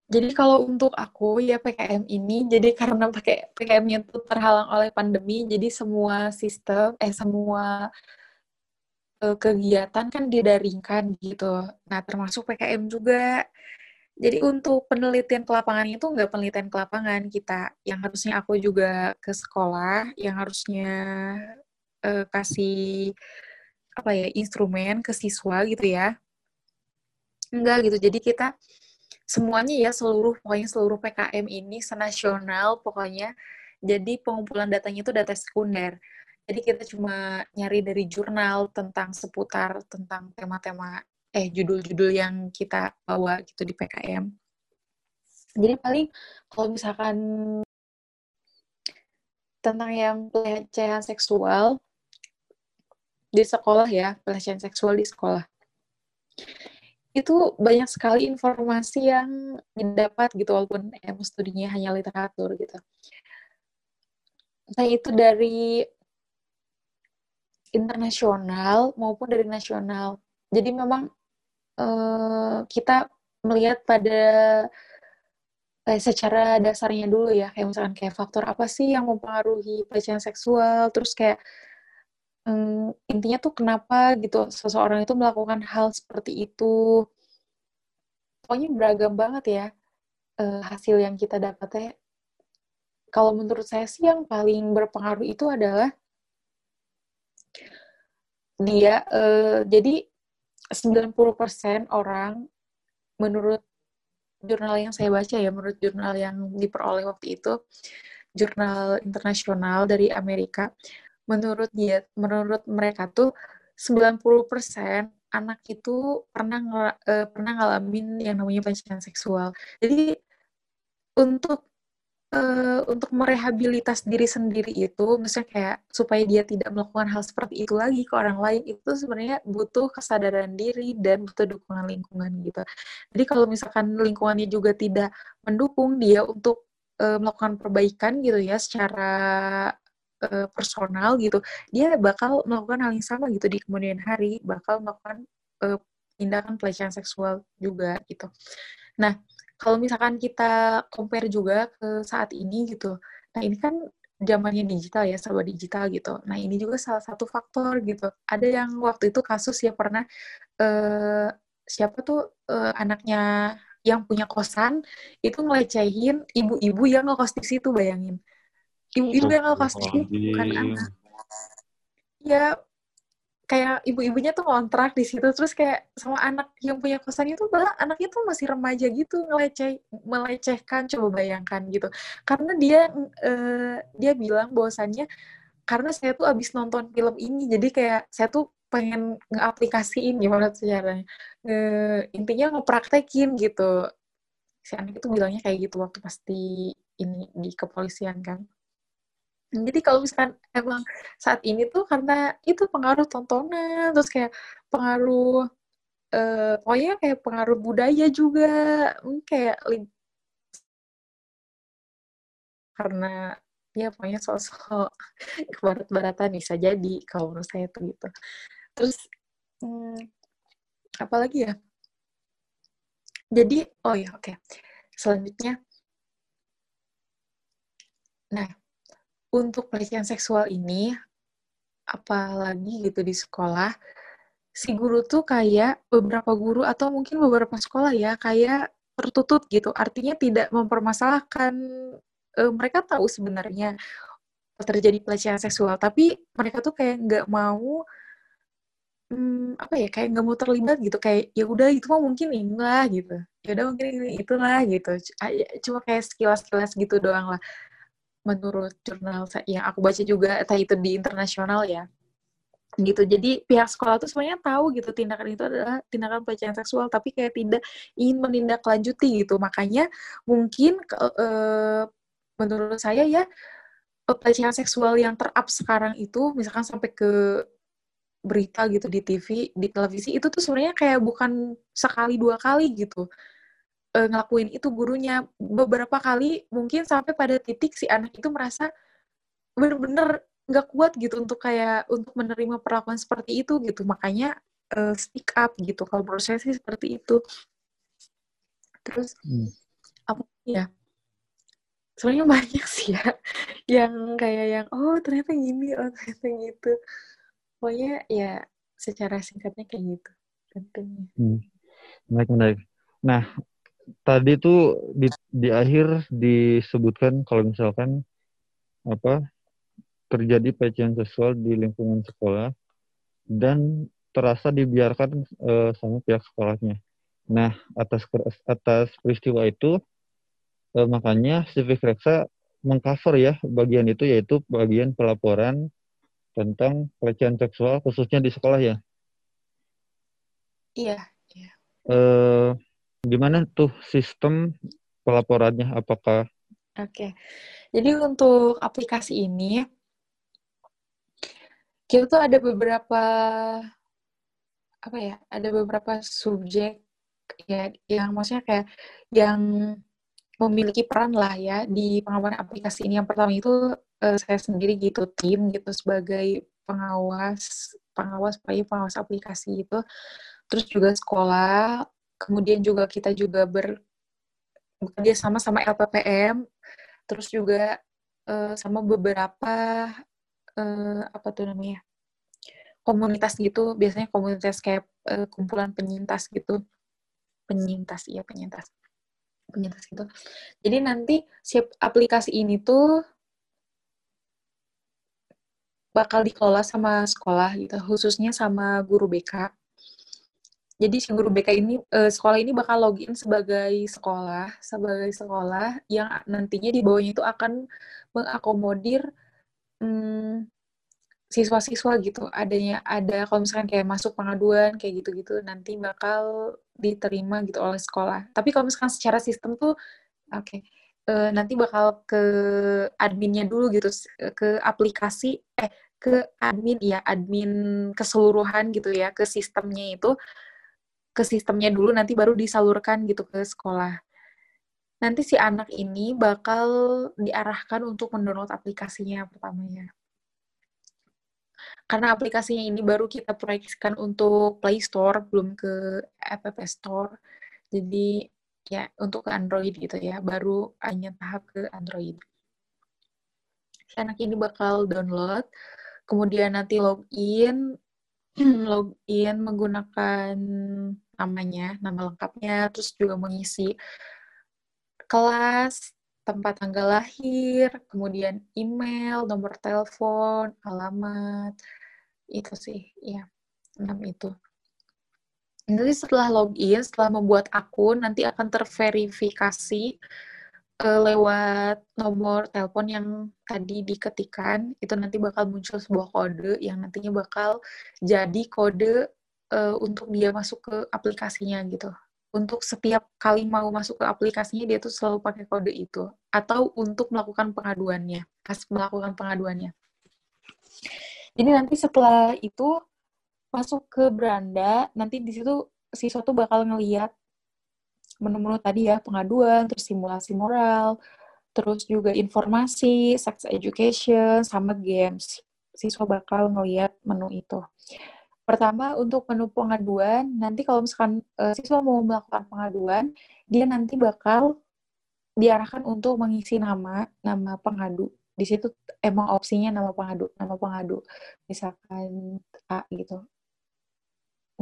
Jadi kalau untuk aku ya PKM ini, jadi karena pakai PKM-nya itu terhalang oleh pandemi, jadi semua sistem, eh semua uh, kegiatan kan didaringkan gitu. Nah, termasuk PKM juga. Jadi untuk penelitian ke lapangan itu nggak penelitian ke lapangan kita. Yang harusnya aku juga ke sekolah, yang harusnya uh, kasih apa ya instrumen ke siswa gitu ya. Enggak gitu. Jadi kita semuanya ya seluruh pokoknya seluruh PKM ini senasional pokoknya. Jadi pengumpulan datanya itu data sekunder. Jadi kita cuma nyari dari jurnal tentang seputar tentang tema-tema eh judul-judul yang kita bawa gitu di PKM. Jadi paling kalau misalkan tentang yang pelecehan seksual di sekolah ya, pelecehan seksual di sekolah. Itu banyak sekali informasi yang didapat gitu walaupun em studinya hanya literatur gitu. Nah itu dari internasional maupun dari nasional. Jadi memang uh, kita melihat pada eh, secara dasarnya dulu ya, kayak misalkan kayak faktor apa sih yang mempengaruhi pelecehan seksual, terus kayak um, intinya tuh kenapa gitu seseorang itu melakukan hal seperti itu. Pokoknya beragam banget ya uh, hasil yang kita dapatnya. Kalau menurut saya sih yang paling berpengaruh itu adalah dia uh, jadi 90% orang menurut jurnal yang saya baca ya, menurut jurnal yang diperoleh waktu itu, jurnal internasional dari Amerika, menurut dia menurut mereka tuh 90% anak itu pernah uh, pernah ngalamin yang namanya pelecehan seksual. Jadi untuk uh, untuk merehabilitas diri sendiri itu, misalnya kayak supaya dia tidak melakukan hal seperti itu lagi ke orang lain, itu sebenarnya butuh kesadaran diri dan butuh dukungan lingkungan gitu. Jadi kalau misalkan lingkungannya juga tidak mendukung dia untuk uh, melakukan perbaikan gitu ya secara uh, personal gitu, dia bakal melakukan hal yang sama gitu di kemudian hari, bakal melakukan uh, tindakan pelecehan seksual juga gitu. Nah, kalau misalkan kita compare juga ke saat ini gitu, nah ini kan zamannya digital ya, serba digital gitu. Nah ini juga salah satu faktor gitu. Ada yang waktu itu kasus ya pernah uh, siapa tuh uh, anaknya yang punya kosan itu ngelecehin ibu-ibu yang ngekos di situ bayangin. Ibu-ibu yang ngekos di situ bukan anak. Ya kayak ibu-ibunya tuh ngontrak di situ terus kayak sama anak yang punya kosan itu bahkan anaknya tuh masih remaja gitu ngeleceh melecehkan. Coba bayangkan gitu. Karena dia uh, dia bilang bahwasannya karena saya tuh abis nonton film ini jadi kayak saya tuh pengen ngeaplikasiin gimana tuh caranya uh, intinya ngepraktekin gitu. Si anak itu bilangnya kayak gitu waktu pasti ini di kepolisian kan jadi kalau misalkan emang saat ini tuh karena itu pengaruh tontonan, terus kayak pengaruh uh, pokoknya kayak pengaruh budaya juga, hmm, kayak karena ya pokoknya sosok kebarat-baratan bisa jadi kalau menurut saya tuh gitu. Terus hmm, apa lagi ya? Jadi oh ya oke. Okay. Selanjutnya Nah, untuk pelecehan seksual ini, apalagi gitu di sekolah, si guru tuh kayak beberapa guru atau mungkin beberapa sekolah ya kayak tertutup gitu. Artinya tidak mempermasalahkan e, mereka tahu sebenarnya terjadi pelecehan seksual, tapi mereka tuh kayak nggak mau hmm, apa ya kayak nggak mau terlibat gitu. Kayak ya udah itu mah mungkin inilah gitu. Ya udah mungkin itulah gitu. Cuma kayak sekilas-sekilas gitu doang lah menurut jurnal yang aku baca juga entah itu di internasional ya. Gitu. Jadi pihak sekolah tuh sebenarnya tahu gitu tindakan itu adalah tindakan pelecehan seksual tapi kayak tidak ingin menindaklanjuti gitu. Makanya mungkin uh, menurut saya ya pelecehan seksual yang terup sekarang itu misalkan sampai ke berita gitu di TV di televisi itu tuh sebenarnya kayak bukan sekali dua kali gitu uh, ngelakuin itu gurunya. Beberapa kali mungkin sampai pada titik si anak itu merasa bener-bener nggak kuat gitu untuk kayak untuk menerima perlakuan seperti itu gitu. Makanya uh, speak up gitu. Kalau menurut saya sih seperti itu. Terus hmm. apa ya? Sebenarnya banyak sih ya yang kayak yang oh ternyata gini oh ternyata gitu. Pokoknya ya secara singkatnya kayak gitu. Tentunya hmm. menarik menarik. Nah tadi tuh di, di akhir disebutkan kalau misalkan apa terjadi pelecehan seksual di lingkungan sekolah dan terasa dibiarkan uh, sama pihak sekolahnya. Nah, atas atas peristiwa itu uh, makanya Civic Reksa mengcover ya bagian itu yaitu bagian pelaporan tentang pelecehan seksual khususnya di sekolah ya. Iya. iya. Uh, Gimana tuh sistem pelaporannya? Apakah? Oke, jadi untuk aplikasi ini kita tuh ada beberapa apa ya? Ada beberapa subjek ya yang maksudnya kayak yang memiliki peran lah ya di pengawasan aplikasi ini. Yang pertama itu uh, saya sendiri gitu tim gitu sebagai pengawas pengawas pengawas aplikasi itu. Terus juga sekolah kemudian juga kita juga ber bekerja sama sama LPPM terus juga uh, sama beberapa uh, apa tuh namanya komunitas gitu. Biasanya komunitas kayak uh, kumpulan penyintas gitu. Penyintas iya penyintas. Penyintas gitu. Jadi nanti si aplikasi ini tuh bakal dikelola sama sekolah gitu khususnya sama guru BK jadi si guru BK ini uh, sekolah ini bakal login sebagai sekolah, sebagai sekolah yang nantinya di bawahnya itu akan mengakomodir um, siswa-siswa gitu. Adanya ada kalau misalkan kayak masuk pengaduan kayak gitu-gitu nanti bakal diterima gitu oleh sekolah. Tapi kalau misalkan secara sistem tuh oke. Okay, uh, nanti bakal ke adminnya dulu gitu ke aplikasi eh ke admin ya admin keseluruhan gitu ya ke sistemnya itu ke sistemnya dulu nanti baru disalurkan gitu ke sekolah nanti si anak ini bakal diarahkan untuk mendownload aplikasinya pertamanya. Karena aplikasinya ini baru kita proyeksikan untuk Play Store, belum ke App Store. Jadi ya untuk ke Android gitu ya, baru hanya tahap ke Android. Si anak ini bakal download, kemudian nanti login, login menggunakan namanya, nama lengkapnya, terus juga mengisi kelas, tempat tanggal lahir, kemudian email, nomor telepon, alamat, itu sih, ya, enam itu. Nanti setelah login, setelah membuat akun, nanti akan terverifikasi uh, lewat nomor telepon yang tadi diketikkan, itu nanti bakal muncul sebuah kode yang nantinya bakal jadi kode uh, untuk dia masuk ke aplikasinya gitu. Untuk setiap kali mau masuk ke aplikasinya dia tuh selalu pakai kode itu. Atau untuk melakukan pengaduannya pas melakukan pengaduannya. Jadi nanti setelah itu masuk ke beranda nanti di situ siswa tuh bakal ngeliat menu-menu tadi ya pengaduan terus simulasi moral terus juga informasi sex education sama games siswa bakal ngeliat menu itu Pertama, untuk menu pengaduan, nanti kalau misalkan uh, siswa mau melakukan pengaduan, dia nanti bakal diarahkan untuk mengisi nama, nama pengadu. Di situ emang opsinya nama pengadu, nama pengadu. Misalkan A gitu.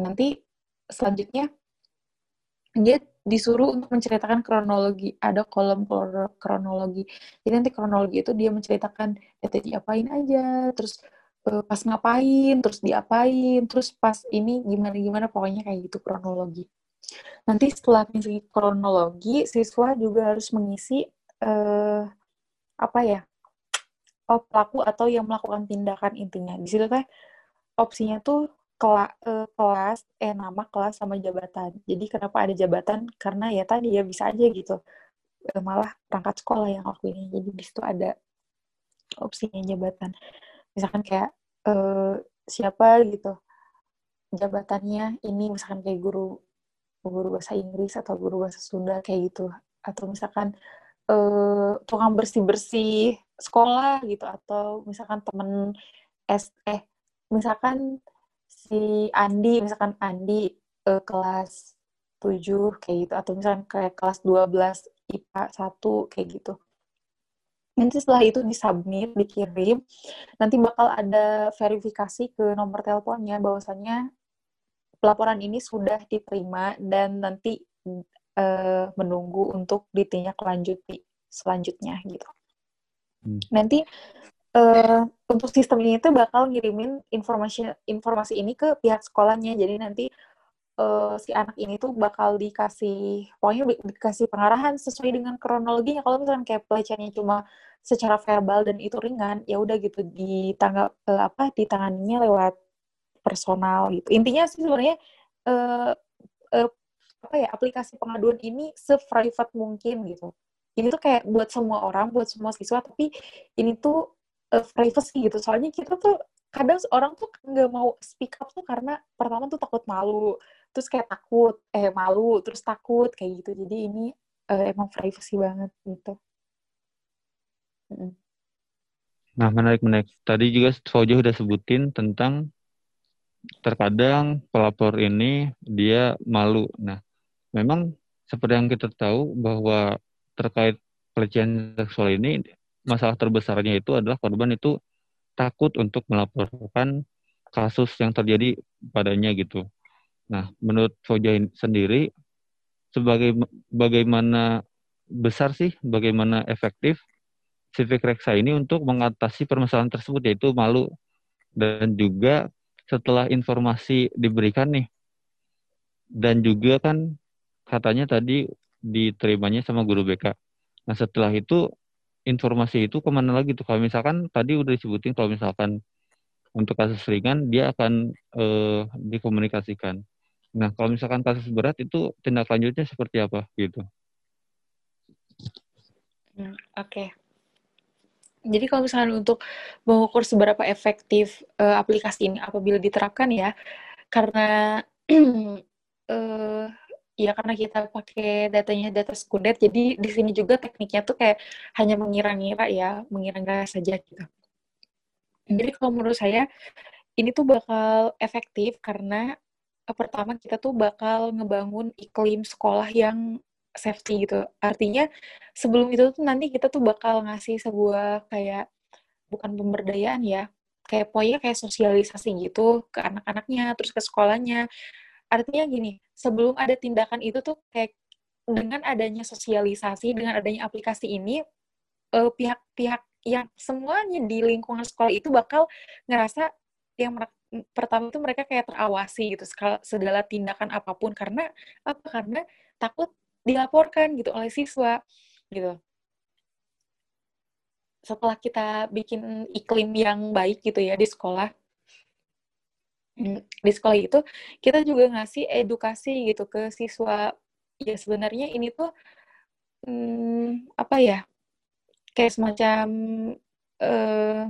Nanti selanjutnya dia disuruh untuk menceritakan kronologi. Ada kolom kronologi. Jadi nanti kronologi itu dia menceritakan ya tadi apain aja, terus uh, pas ngapain, terus diapain, terus pas ini gimana-gimana, pokoknya kayak gitu kronologi. Nanti setelah mengisi kronologi, siswa juga harus mengisi uh, apa ya, oh, pelaku atau yang melakukan tindakan intinya. Di situ teh opsinya tuh kela, uh, kelas, eh nama kelas sama jabatan. Jadi kenapa ada jabatan? Karena ya tadi ya bisa aja gitu. Uh, malah perangkat sekolah yang aku ini. Jadi di situ ada opsinya jabatan misalkan kayak uh, siapa gitu jabatannya ini misalkan kayak guru guru bahasa Inggris atau guru bahasa Sunda kayak gitu atau misalkan uh, tukang bersih bersih sekolah gitu atau misalkan temen S eh misalkan si Andi misalkan Andi uh, kelas 7 kayak gitu atau misalkan kayak kelas 12 IPA 1 kayak gitu Nanti setelah itu disubmit, dikirim, nanti bakal ada verifikasi ke nomor teleponnya bahwasannya pelaporan ini sudah diterima dan nanti uh, menunggu untuk ditindak lanjuti selanjutnya gitu. Hmm. Nanti uh, untuk sistem ini tuh bakal ngirimin informasi informasi ini ke pihak sekolahnya. Jadi nanti uh, si anak ini tuh bakal dikasih pokoknya dikasih pengarahan sesuai dengan kronologinya. Kalau misalnya kayak pelecehannya cuma secara verbal dan itu ringan ya udah gitu ditanggap uh, apa ditanganinya lewat personal gitu. Intinya sih sebenarnya uh, uh, apa ya aplikasi pengaduan ini se-private mungkin gitu. Ini tuh kayak buat semua orang buat semua siswa tapi ini tuh uh, privacy gitu. Soalnya kita tuh kadang orang tuh nggak mau speak up tuh karena pertama tuh takut malu terus kayak takut eh malu terus takut kayak gitu. Jadi ini uh, emang privacy banget gitu. Nah menarik menarik. Tadi juga Fauja udah sebutin tentang terkadang pelapor ini dia malu. Nah memang seperti yang kita tahu bahwa terkait pelecehan seksual ini masalah terbesarnya itu adalah korban itu takut untuk melaporkan kasus yang terjadi padanya gitu. Nah, menurut Foja sendiri, sebagai bagaimana besar sih, bagaimana efektif civic reksa ini untuk mengatasi permasalahan tersebut, yaitu malu dan juga setelah informasi diberikan nih, dan juga kan katanya tadi diterimanya sama guru BK. Nah, setelah itu informasi itu ke mana lagi tuh? Kalau misalkan tadi udah disebutin kalau misalkan untuk kasus ringan dia akan uh, dikomunikasikan. Nah, kalau misalkan kasus berat itu tindak lanjutnya seperti apa gitu? Hmm, Oke. Okay. Jadi kalau misalnya untuk mengukur seberapa efektif uh, aplikasi ini apabila diterapkan ya, karena uh, ya karena kita pakai datanya data sekunder, jadi di sini juga tekniknya tuh kayak hanya mengira-ngira ya, mengira-ngira saja gitu. Jadi kalau menurut saya ini tuh bakal efektif karena uh, pertama kita tuh bakal ngebangun iklim sekolah yang safety gitu. Artinya sebelum itu tuh nanti kita tuh bakal ngasih sebuah kayak bukan pemberdayaan ya, kayak pokoknya kayak sosialisasi gitu ke anak-anaknya, terus ke sekolahnya. Artinya gini, sebelum ada tindakan itu tuh kayak dengan adanya sosialisasi, dengan adanya aplikasi ini, pihak pihak-pihak yang semuanya di lingkungan sekolah itu bakal ngerasa yang pertama itu mereka kayak terawasi gitu segala tindakan apa pun. Karena apa? Karena takut dilaporkan gitu oleh siswa gitu. Setelah kita bikin iklim yang baik gitu ya di sekolah di sekolah itu kita juga ngasih edukasi gitu ke siswa. Ya sebenarnya ini tuh hmm, apa ya kayak semacam uh,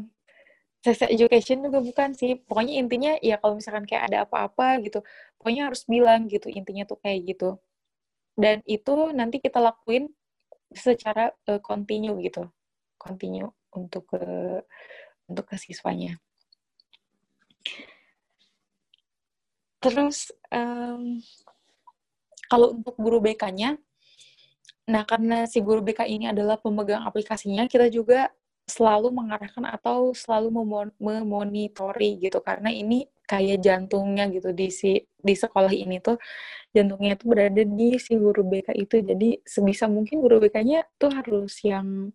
sex education juga bukan sih. Pokoknya intinya ya kalau misalkan kayak ada apa-apa gitu pokoknya harus bilang gitu intinya tuh kayak gitu. Dan itu nanti kita lakuin secara uh, continue gitu. Continue untuk ke untuk ke siswanya terus um, kalau untuk guru BK-nya nah karena si guru BK ini adalah pemegang aplikasinya kita juga selalu mengarahkan atau selalu memonitori gitu. Karena ini kayak jantungnya gitu di si di sekolah ini tuh jantungnya tuh berada di si guru BK itu. Jadi sebisa mungkin guru BK-nya tuh harus yang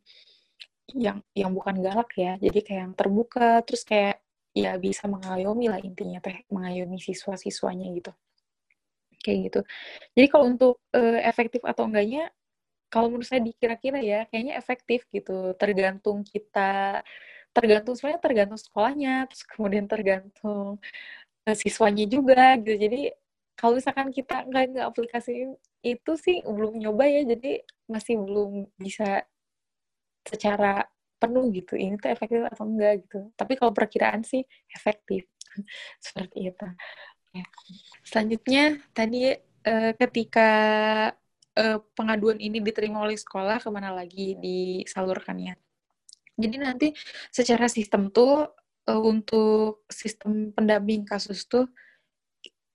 yang yang bukan galak ya. Jadi kayak yang terbuka terus kayak ya bisa mengayomi lah intinya teh mengayomi siswa-siswanya gitu. Kayak gitu. Jadi kalau untuk uh, efektif atau enggaknya kalau menurut saya dikira-kira ya kayaknya efektif gitu. Tergantung kita tergantung sebenarnya tergantung sekolahnya terus kemudian tergantung uh, siswanya juga gitu. Jadi kalau misalkan kita nggak nggak aplikasi itu sih belum nyoba ya. Jadi masih belum bisa secara penuh gitu ini tuh efektif atau enggak gitu. Tapi kalau perkiraan sih efektif. Seperti itu. Ya. selanjutnya tadi eh, ketika eh, pengaduan ini diterima oleh sekolah ke mana lagi disalurkannya jadi nanti secara sistem tuh eh, untuk sistem pendamping kasus tuh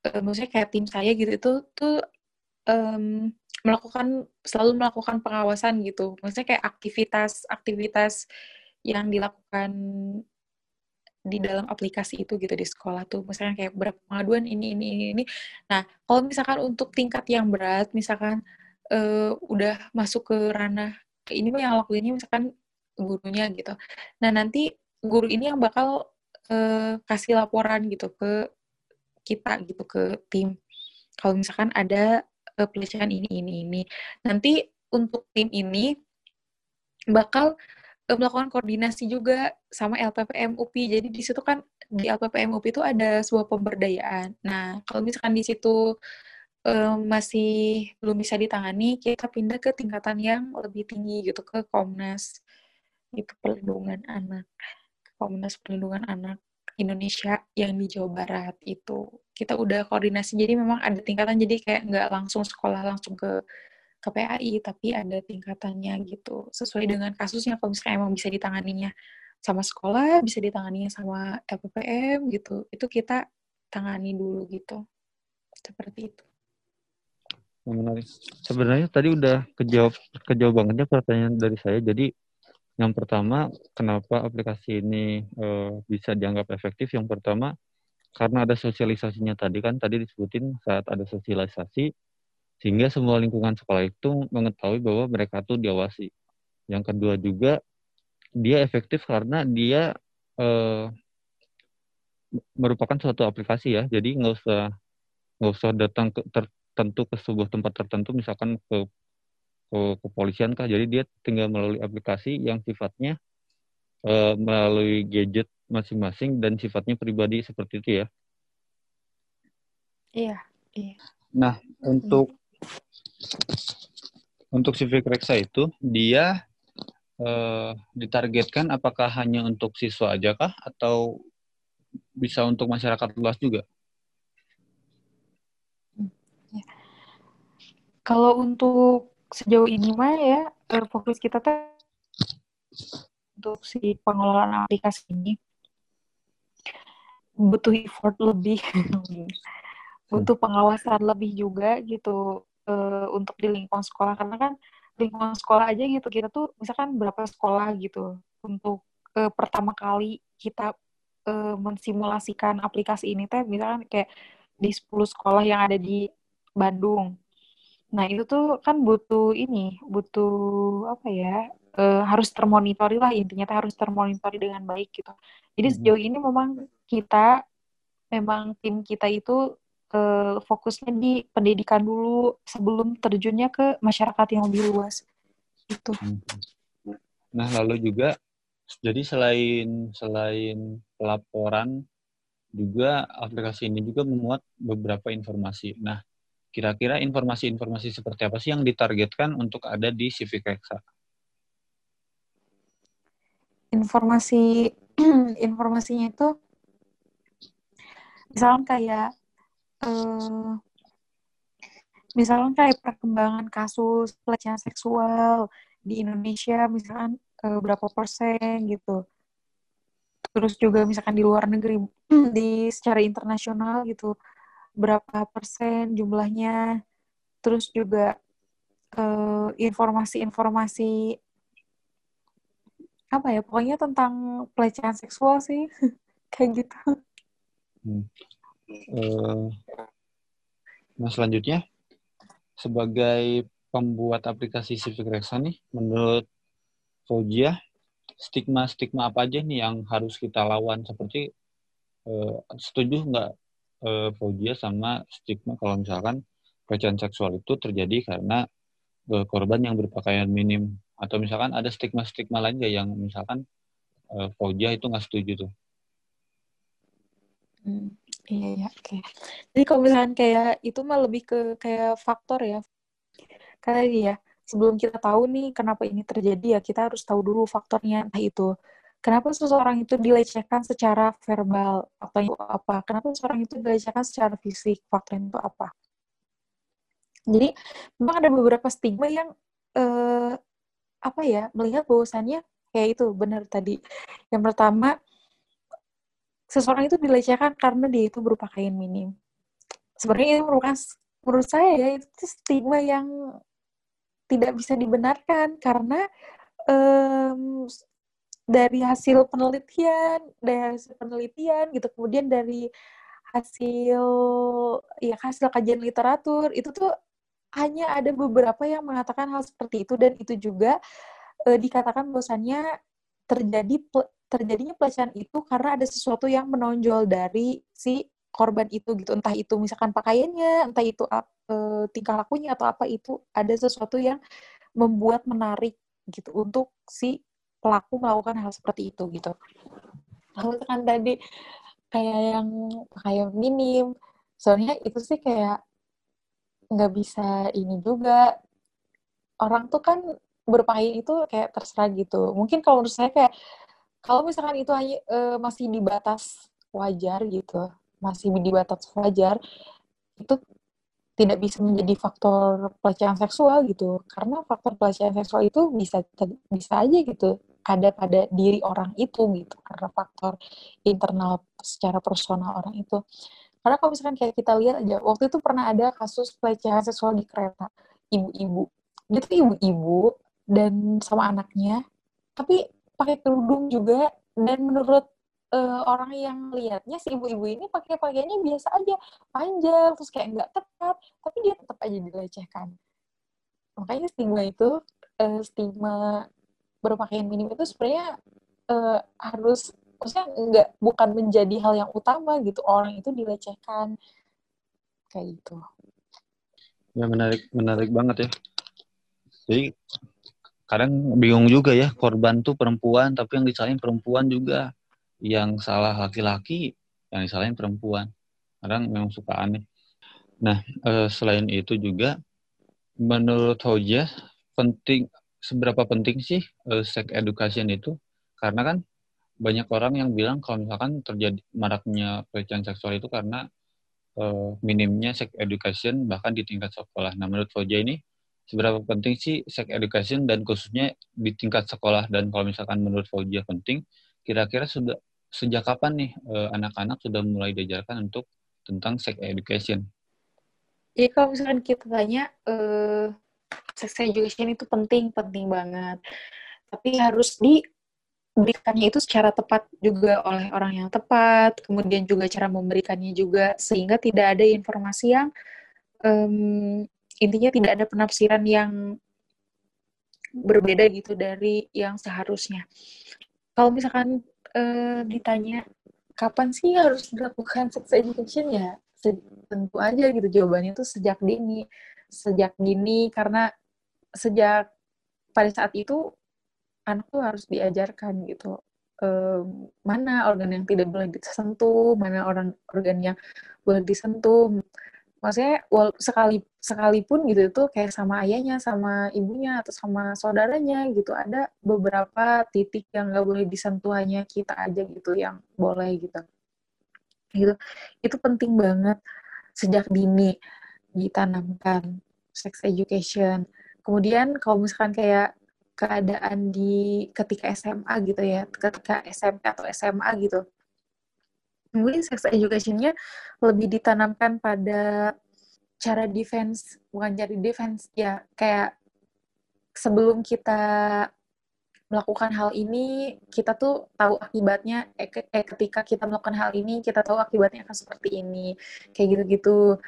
uh, maksudnya kayak tim saya gitu itu tuh um, melakukan selalu melakukan pengawasan gitu. Maksudnya kayak aktivitas-aktivitas yang dilakukan di dalam aplikasi itu gitu di sekolah tuh. Misalnya kayak berapa pengaduan ini ini ini nah kalau misalkan untuk tingkat yang berat misalkan uh, udah masuk ke ranah ini yang lakuinnya misalkan gurunya gitu. Nah nanti guru ini yang bakal uh, kasih laporan gitu ke kita gitu ke tim. Kalau misalkan ada pelecehan ini ini ini. Nanti untuk tim ini bakal uh, melakukan koordinasi juga sama LPPM UPI. Jadi di situ kan di LPPM UPI itu ada sebuah pemberdayaan. Nah, kalau misalkan di situ uh, masih belum bisa ditangani, kita pindah ke tingkatan yang lebih tinggi gitu ke Komnas itu perlindungan anak. Komnas Perlindungan Anak Indonesia yang di Jawa Barat itu kita udah koordinasi jadi memang ada tingkatan jadi kayak nggak langsung sekolah langsung ke ke PAI tapi ada tingkatannya gitu. Sesuai dengan kasusnya kalau misalnya emang bisa ditanganinya sama sekolah bisa ditanganinya sama LPPM gitu itu kita tangani dulu gitu. Seperti itu. Menarik. Sebenarnya tadi udah kejawab kejawab bangetnya pertanyaan dari saya. Jadi yang pertama, kenapa aplikasi ini uh, bisa dianggap efektif? Yang pertama, karena ada sosialisasinya tadi kan, tadi disebutin saat ada sosialisasi, sehingga semua lingkungan sekolah itu mengetahui bahwa mereka tuh diawasi. Yang kedua juga, dia efektif karena dia uh, merupakan suatu aplikasi ya, jadi nggak usah nggak usah datang ke tertentu ke sebuah tempat tertentu, misalkan ke ke kepolisian kah jadi dia tinggal melalui aplikasi yang sifatnya uh, melalui gadget masing-masing dan sifatnya pribadi seperti itu ya iya iya nah untuk hmm. untuk Civic Rexa itu dia eh, ditargetkan apakah hanya untuk siswa aja kah atau bisa untuk masyarakat luas juga? Ya. Kalau untuk sejauh ini mah ya fokus kita tuh untuk si pengelolaan aplikasi ini butuh effort lebih, butuh pengawasan lebih juga gitu uh, untuk di lingkungan sekolah karena kan lingkungan sekolah aja gitu kita tuh misalkan berapa sekolah gitu untuk uh, pertama kali kita uh, mensimulasikan aplikasi ini teh misalkan kayak di 10 sekolah yang ada di Bandung. Nah, itu tuh kan butuh ini, butuh apa ya? Uh, harus termonitori lah intinya harus termonitori dengan baik gitu. Jadi mm-hmm. sejauh ini memang kita memang tim kita itu uh, fokusnya di pendidikan dulu sebelum terjunnya ke masyarakat yang lebih luas. Itu. Mm-hmm. Nah, lalu juga jadi selain selain pelaporan juga aplikasi ini juga memuat beberapa informasi. Nah, kira-kira informasi-informasi seperti apa sih yang ditargetkan untuk ada di Civic Reksa? Informasi informasinya itu misalnya kayak eh, misalnya kayak perkembangan kasus pelecehan seksual di Indonesia misalkan eh, berapa persen gitu. Terus juga misalkan di luar negeri di secara internasional gitu berapa persen jumlahnya. Terus juga uh, informasi-informasi apa ya pokoknya tentang pelecehan seksual sih kayak gitu. Hmm. uh, nah selanjutnya sebagai pembuat aplikasi Civic Rexa nih menurut Fojia stigma-stigma apa aja nih yang harus kita lawan? Seperti uh, setuju nggak uh, fobia sama stigma kalau misalkan pelecehan seksual itu terjadi karena uh, korban yang berpakaian minim atau misalkan ada stigma-stigma lain ya yang misalkan uh, itu nggak setuju tuh. Hmm, iya ya, oke. Okay. Jadi kalau misalkan kayak itu mah lebih ke kayak faktor ya. Karena ya, sebelum kita tahu nih kenapa ini terjadi ya kita harus tahu dulu faktornya entah itu kenapa seseorang itu dilecehkan secara verbal faktornya itu apa kenapa seseorang itu dilecehkan secara fisik faktornya itu apa jadi memang ada beberapa stigma yang eh, apa ya melihat bahwasannya kayak itu benar tadi. Yang pertama seseorang itu dilecehkan karena dia itu berpakaian minim. Sebenarnya ini merupakan menurut saya ya itu stigma yang tidak bisa dibenarkan karena um, dari hasil penelitian, dari hasil penelitian gitu, kemudian dari hasil ya hasil kajian literatur itu tuh hanya ada beberapa yang mengatakan hal seperti itu dan itu juga e, dikatakan bahwasannya terjadi terjadinya pelecehan itu karena ada sesuatu yang menonjol dari si korban itu gitu entah itu misalkan pakaiannya entah itu uh, tingkah lakunya atau apa itu ada sesuatu yang membuat menarik gitu untuk si pelaku melakukan hal seperti itu gitu. Kalau kan tadi kayak yang kayak minim, soalnya itu sih kayak nggak bisa ini juga. Orang tuh kan berpakaian itu kayak terserah gitu. Mungkin kalau menurut saya kayak kalau misalkan itu hanya uh, masih di batas wajar gitu, masih di batas wajar, itu tidak bisa menjadi faktor pelecehan seksual gitu. Karena faktor pelecehan seksual itu bisa bisa aja gitu ada pada diri orang itu gitu. Karena faktor internal secara personal orang itu karena kalau misalkan kayak kita lihat aja waktu itu pernah ada kasus pelecehan seksual di kereta. Ibu-ibu. Dia tuh ibu-ibu dan sama anaknya tapi pakai kerudung juga. Dan menurut uh, orang yang lihatnya si ibu-ibu ini pakai pakaiannya biasa aja. Panjang terus kayak nggak ketat tapi dia tetap aja dilecehkan. Makanya stigma itu uh, stigma berpakaian minim itu sebenarnya uh, harus maksudnya nggak bukan menjadi hal yang utama gitu orang itu dilecehkan kayak gitu ya menarik menarik banget ya jadi kadang bingung juga ya korban tuh perempuan tapi yang disalahin perempuan juga yang salah laki-laki, yang disalahin perempuan. Kadang memang suka aneh. Nah, eh, selain itu juga, menurut Hoja, penting seberapa penting sih uh, sex education itu? Karena kan banyak orang yang bilang kalau misalkan terjadi maraknya pelecehan seksual itu karena uh, minimnya sex education bahkan di tingkat sekolah. Nah, menurut Foja ini seberapa penting sih sex education dan khususnya di tingkat sekolah dan kalau misalkan menurut Foja penting, kira-kira sudah sejak kapan nih uh, anak-anak sudah mulai diajarkan untuk tentang sex education? Jadi kalau misalkan kita tanya uh, sex education itu penting, penting banget. Tapi harus di memberikannya itu secara tepat juga oleh orang yang tepat, kemudian juga cara memberikannya juga sehingga tidak ada informasi yang um, intinya tidak ada penafsiran yang berbeda gitu dari yang seharusnya. Kalau misalkan uh, ditanya kapan sih harus dilakukan sex education ya, tentu aja gitu jawabannya itu sejak dini, sejak dini karena sejak pada saat itu anak tuh harus diajarkan gitu um, mana organ yang tidak boleh disentuh, mana orang organ yang boleh disentuh. Maksudnya wal sekali sekalipun gitu itu kayak sama ayahnya, sama ibunya atau sama saudaranya gitu ada beberapa titik yang nggak boleh disentuh hanya kita aja gitu yang boleh gitu. Gitu. Itu penting banget sejak dini ditanamkan sex education. Kemudian kalau misalkan kayak keadaan di ketika SMA gitu ya, ketika SMP atau SMA gitu. Mungkin sex education-nya lebih ditanamkan pada cara defense, bukan cara defense, ya kayak sebelum kita melakukan hal ini, kita tuh tahu akibatnya, eh, eh ketika kita melakukan hal ini, kita tahu akibatnya akan seperti ini, kayak gitu-gitu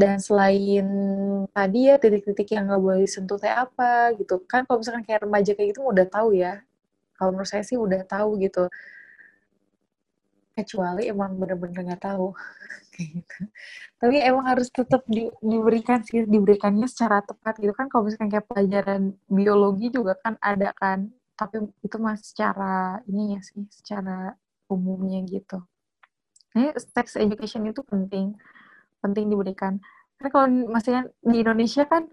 dan selain tadi ya titik-titik yang nggak boleh disentuh kayak apa gitu. Kan kalau misalkan kayak remaja kayak gitu udah tahu ya. Kalau menurut saya sih udah tahu gitu. Kecuali emang bener-bener nggak tahu. Gitu. Tapi emang harus tetap di, diberikan sih diberikannya secara tepat gitu. Kan kalau misalkan kayak pelajaran biologi juga kan ada kan. Tapi itu mas secara ini ya sih secara umumnya gitu. Ini sex education itu penting penting diberikan. Karena kalau maksudnya di Indonesia kan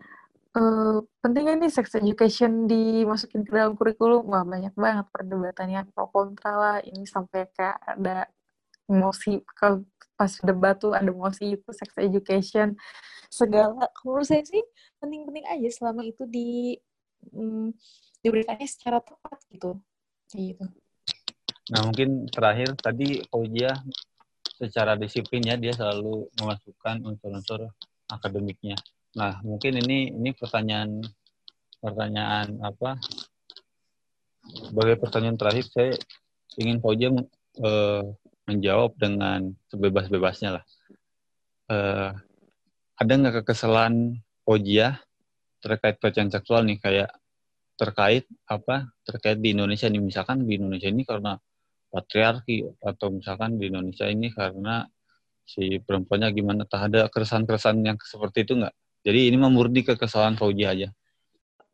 uh, pentingnya nih sex education dimasukin ke dalam kurikulum, wah banyak banget perdebatannya pro kontra lah. Ini sampai kayak ada emosi kalau pas debat tuh ada emosi itu sex education segala. Menurut saya sih penting-penting aja selama itu di um, diberikannya secara tepat gitu. Gitu. Nah mungkin terakhir tadi Fauzia secara disiplin ya dia selalu memasukkan unsur-unsur akademiknya. Nah, mungkin ini ini pertanyaan pertanyaan apa? Sebagai pertanyaan terakhir saya ingin Fauja eh, menjawab dengan sebebas-bebasnya lah. Eh, ada nggak kekesalan Fauja terkait pelecehan seksual nih kayak terkait apa terkait di Indonesia nih misalkan di Indonesia ini karena patriarki atau misalkan di Indonesia ini karena si perempuannya gimana tak ada keresahan-keresahan yang seperti itu nggak? Jadi ini memurni ke kesalahan Fauji aja.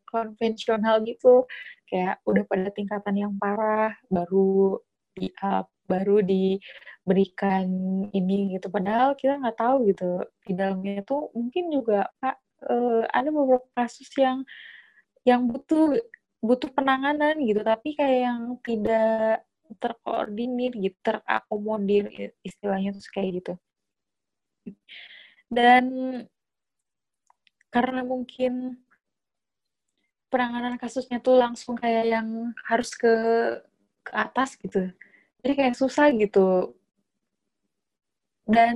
Konvensional gitu. Kayak udah pada tingkatan yang parah baru di up baru diberikan ini gitu. Padahal kita nggak tahu gitu di dalamnya itu mungkin juga pak uh, ada beberapa kasus yang yang butuh butuh penanganan gitu. Tapi kayak yang tidak terkoordinir gitu terakomodir istilahnya tuh kayak gitu. Dan karena mungkin penanganan kasusnya tuh langsung kayak yang harus ke ke atas gitu jadi kayak susah gitu. Dan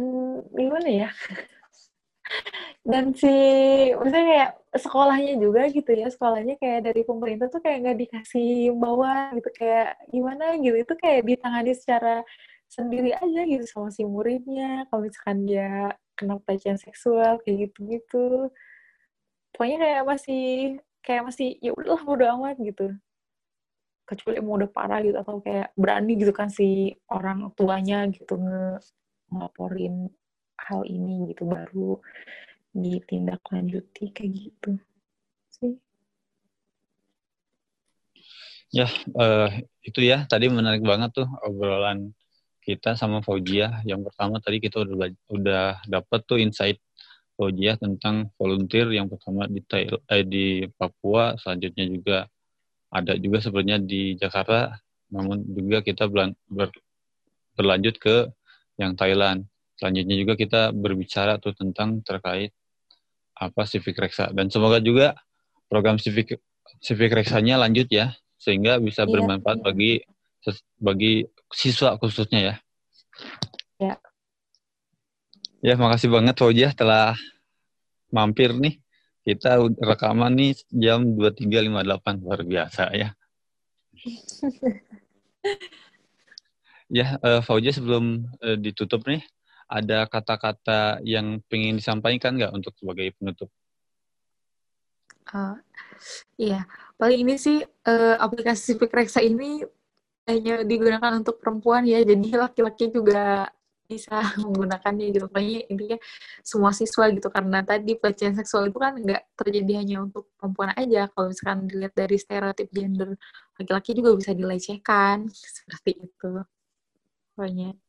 gimana ya? Dan si misalnya kayak sekolahnya juga gitu ya sekolahnya kayak dari pemerintah tuh kayak nggak dikasih bawa gitu kayak gimana gitu itu kayak ditangani secara sendiri aja gitu sama si muridnya kalau misalkan dia kena pelecehan seksual kayak gitu gitu pokoknya kayak masih kayak masih ya udahlah bodo amat gitu. Kecuali mau udah parah gitu atau kayak berani gitu kan si orang tuanya gitu nge ngelaporin hal ini gitu baru ditindaklanjuti kayak gitu sih. Ya, uh, itu ya tadi menarik banget tuh obrolan kita sama Faujia. Yang pertama tadi kita udah udah dapet tuh insight Fauzia tentang volunteer yang pertama di Thailand, eh, di Papua, selanjutnya juga ada juga sebenarnya di Jakarta, namun juga kita ber, berlanjut ke yang Thailand. Selanjutnya juga kita berbicara tuh tentang terkait apa Civic Reksa dan semoga juga program Civic Civic Reksanya lanjut ya sehingga bisa iya, bermanfaat bagi bagi siswa khususnya ya. Ya. Ya, makasih banget Fauzia telah mampir nih. Kita rekaman nih jam 23.58 luar biasa ya. ya, uh, Fauzia sebelum uh, ditutup nih, ada kata-kata yang pengen disampaikan nggak untuk sebagai penutup? Uh, iya, paling ini sih uh, aplikasi Fikreksa ini hanya digunakan untuk perempuan ya, jadi laki-laki juga bisa menggunakannya gitu. Pokoknya intinya semua siswa gitu karena tadi pelecehan seksual itu kan nggak terjadi hanya untuk perempuan aja. Kalau misalkan dilihat dari stereotip gender laki-laki juga bisa dilecehkan seperti itu. Pokoknya.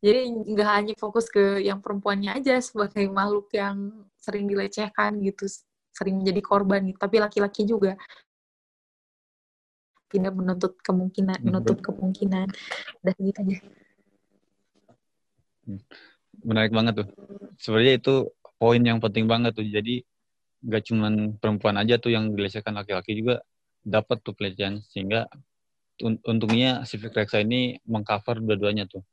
Jadi nggak hanya fokus ke yang perempuannya aja sebagai makhluk yang sering dilecehkan gitu, sering menjadi korban gitu. Tapi laki-laki juga tidak menuntut kemungkinan, menutup kemungkinan. Udah gitu aja. Menarik banget tuh. Sebenarnya itu poin yang penting banget tuh. Jadi nggak cuma perempuan aja tuh yang dilecehkan laki-laki juga dapat tuh pelecehan sehingga untungnya Civic Rexa ini mengcover dua-duanya tuh.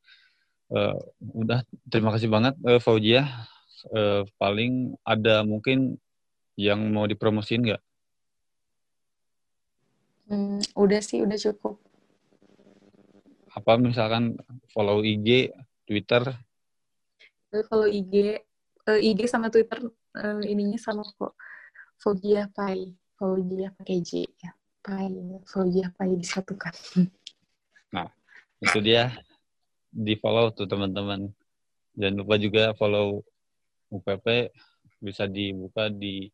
Uh, udah terima kasih banget uh, Fauzia. Uh, paling ada mungkin yang mau dipromosin nggak? Hmm, udah sih, udah cukup. Apa misalkan follow IG, Twitter? Kalau IG, uh, IG sama Twitter uh, ininya sama kok. Fogia Pai, Fogia pakai J ya. Pai, Fogia Pai disatukan. Nah, itu dia di follow tuh teman-teman. Jangan lupa juga follow UPP bisa dibuka di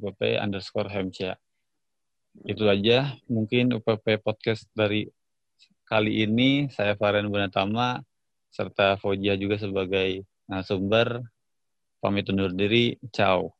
UPP underscore Hemcia. Itu aja mungkin UPP podcast dari kali ini. Saya Faren Bunatama serta Fojia juga sebagai narasumber. Pamit undur diri. Ciao.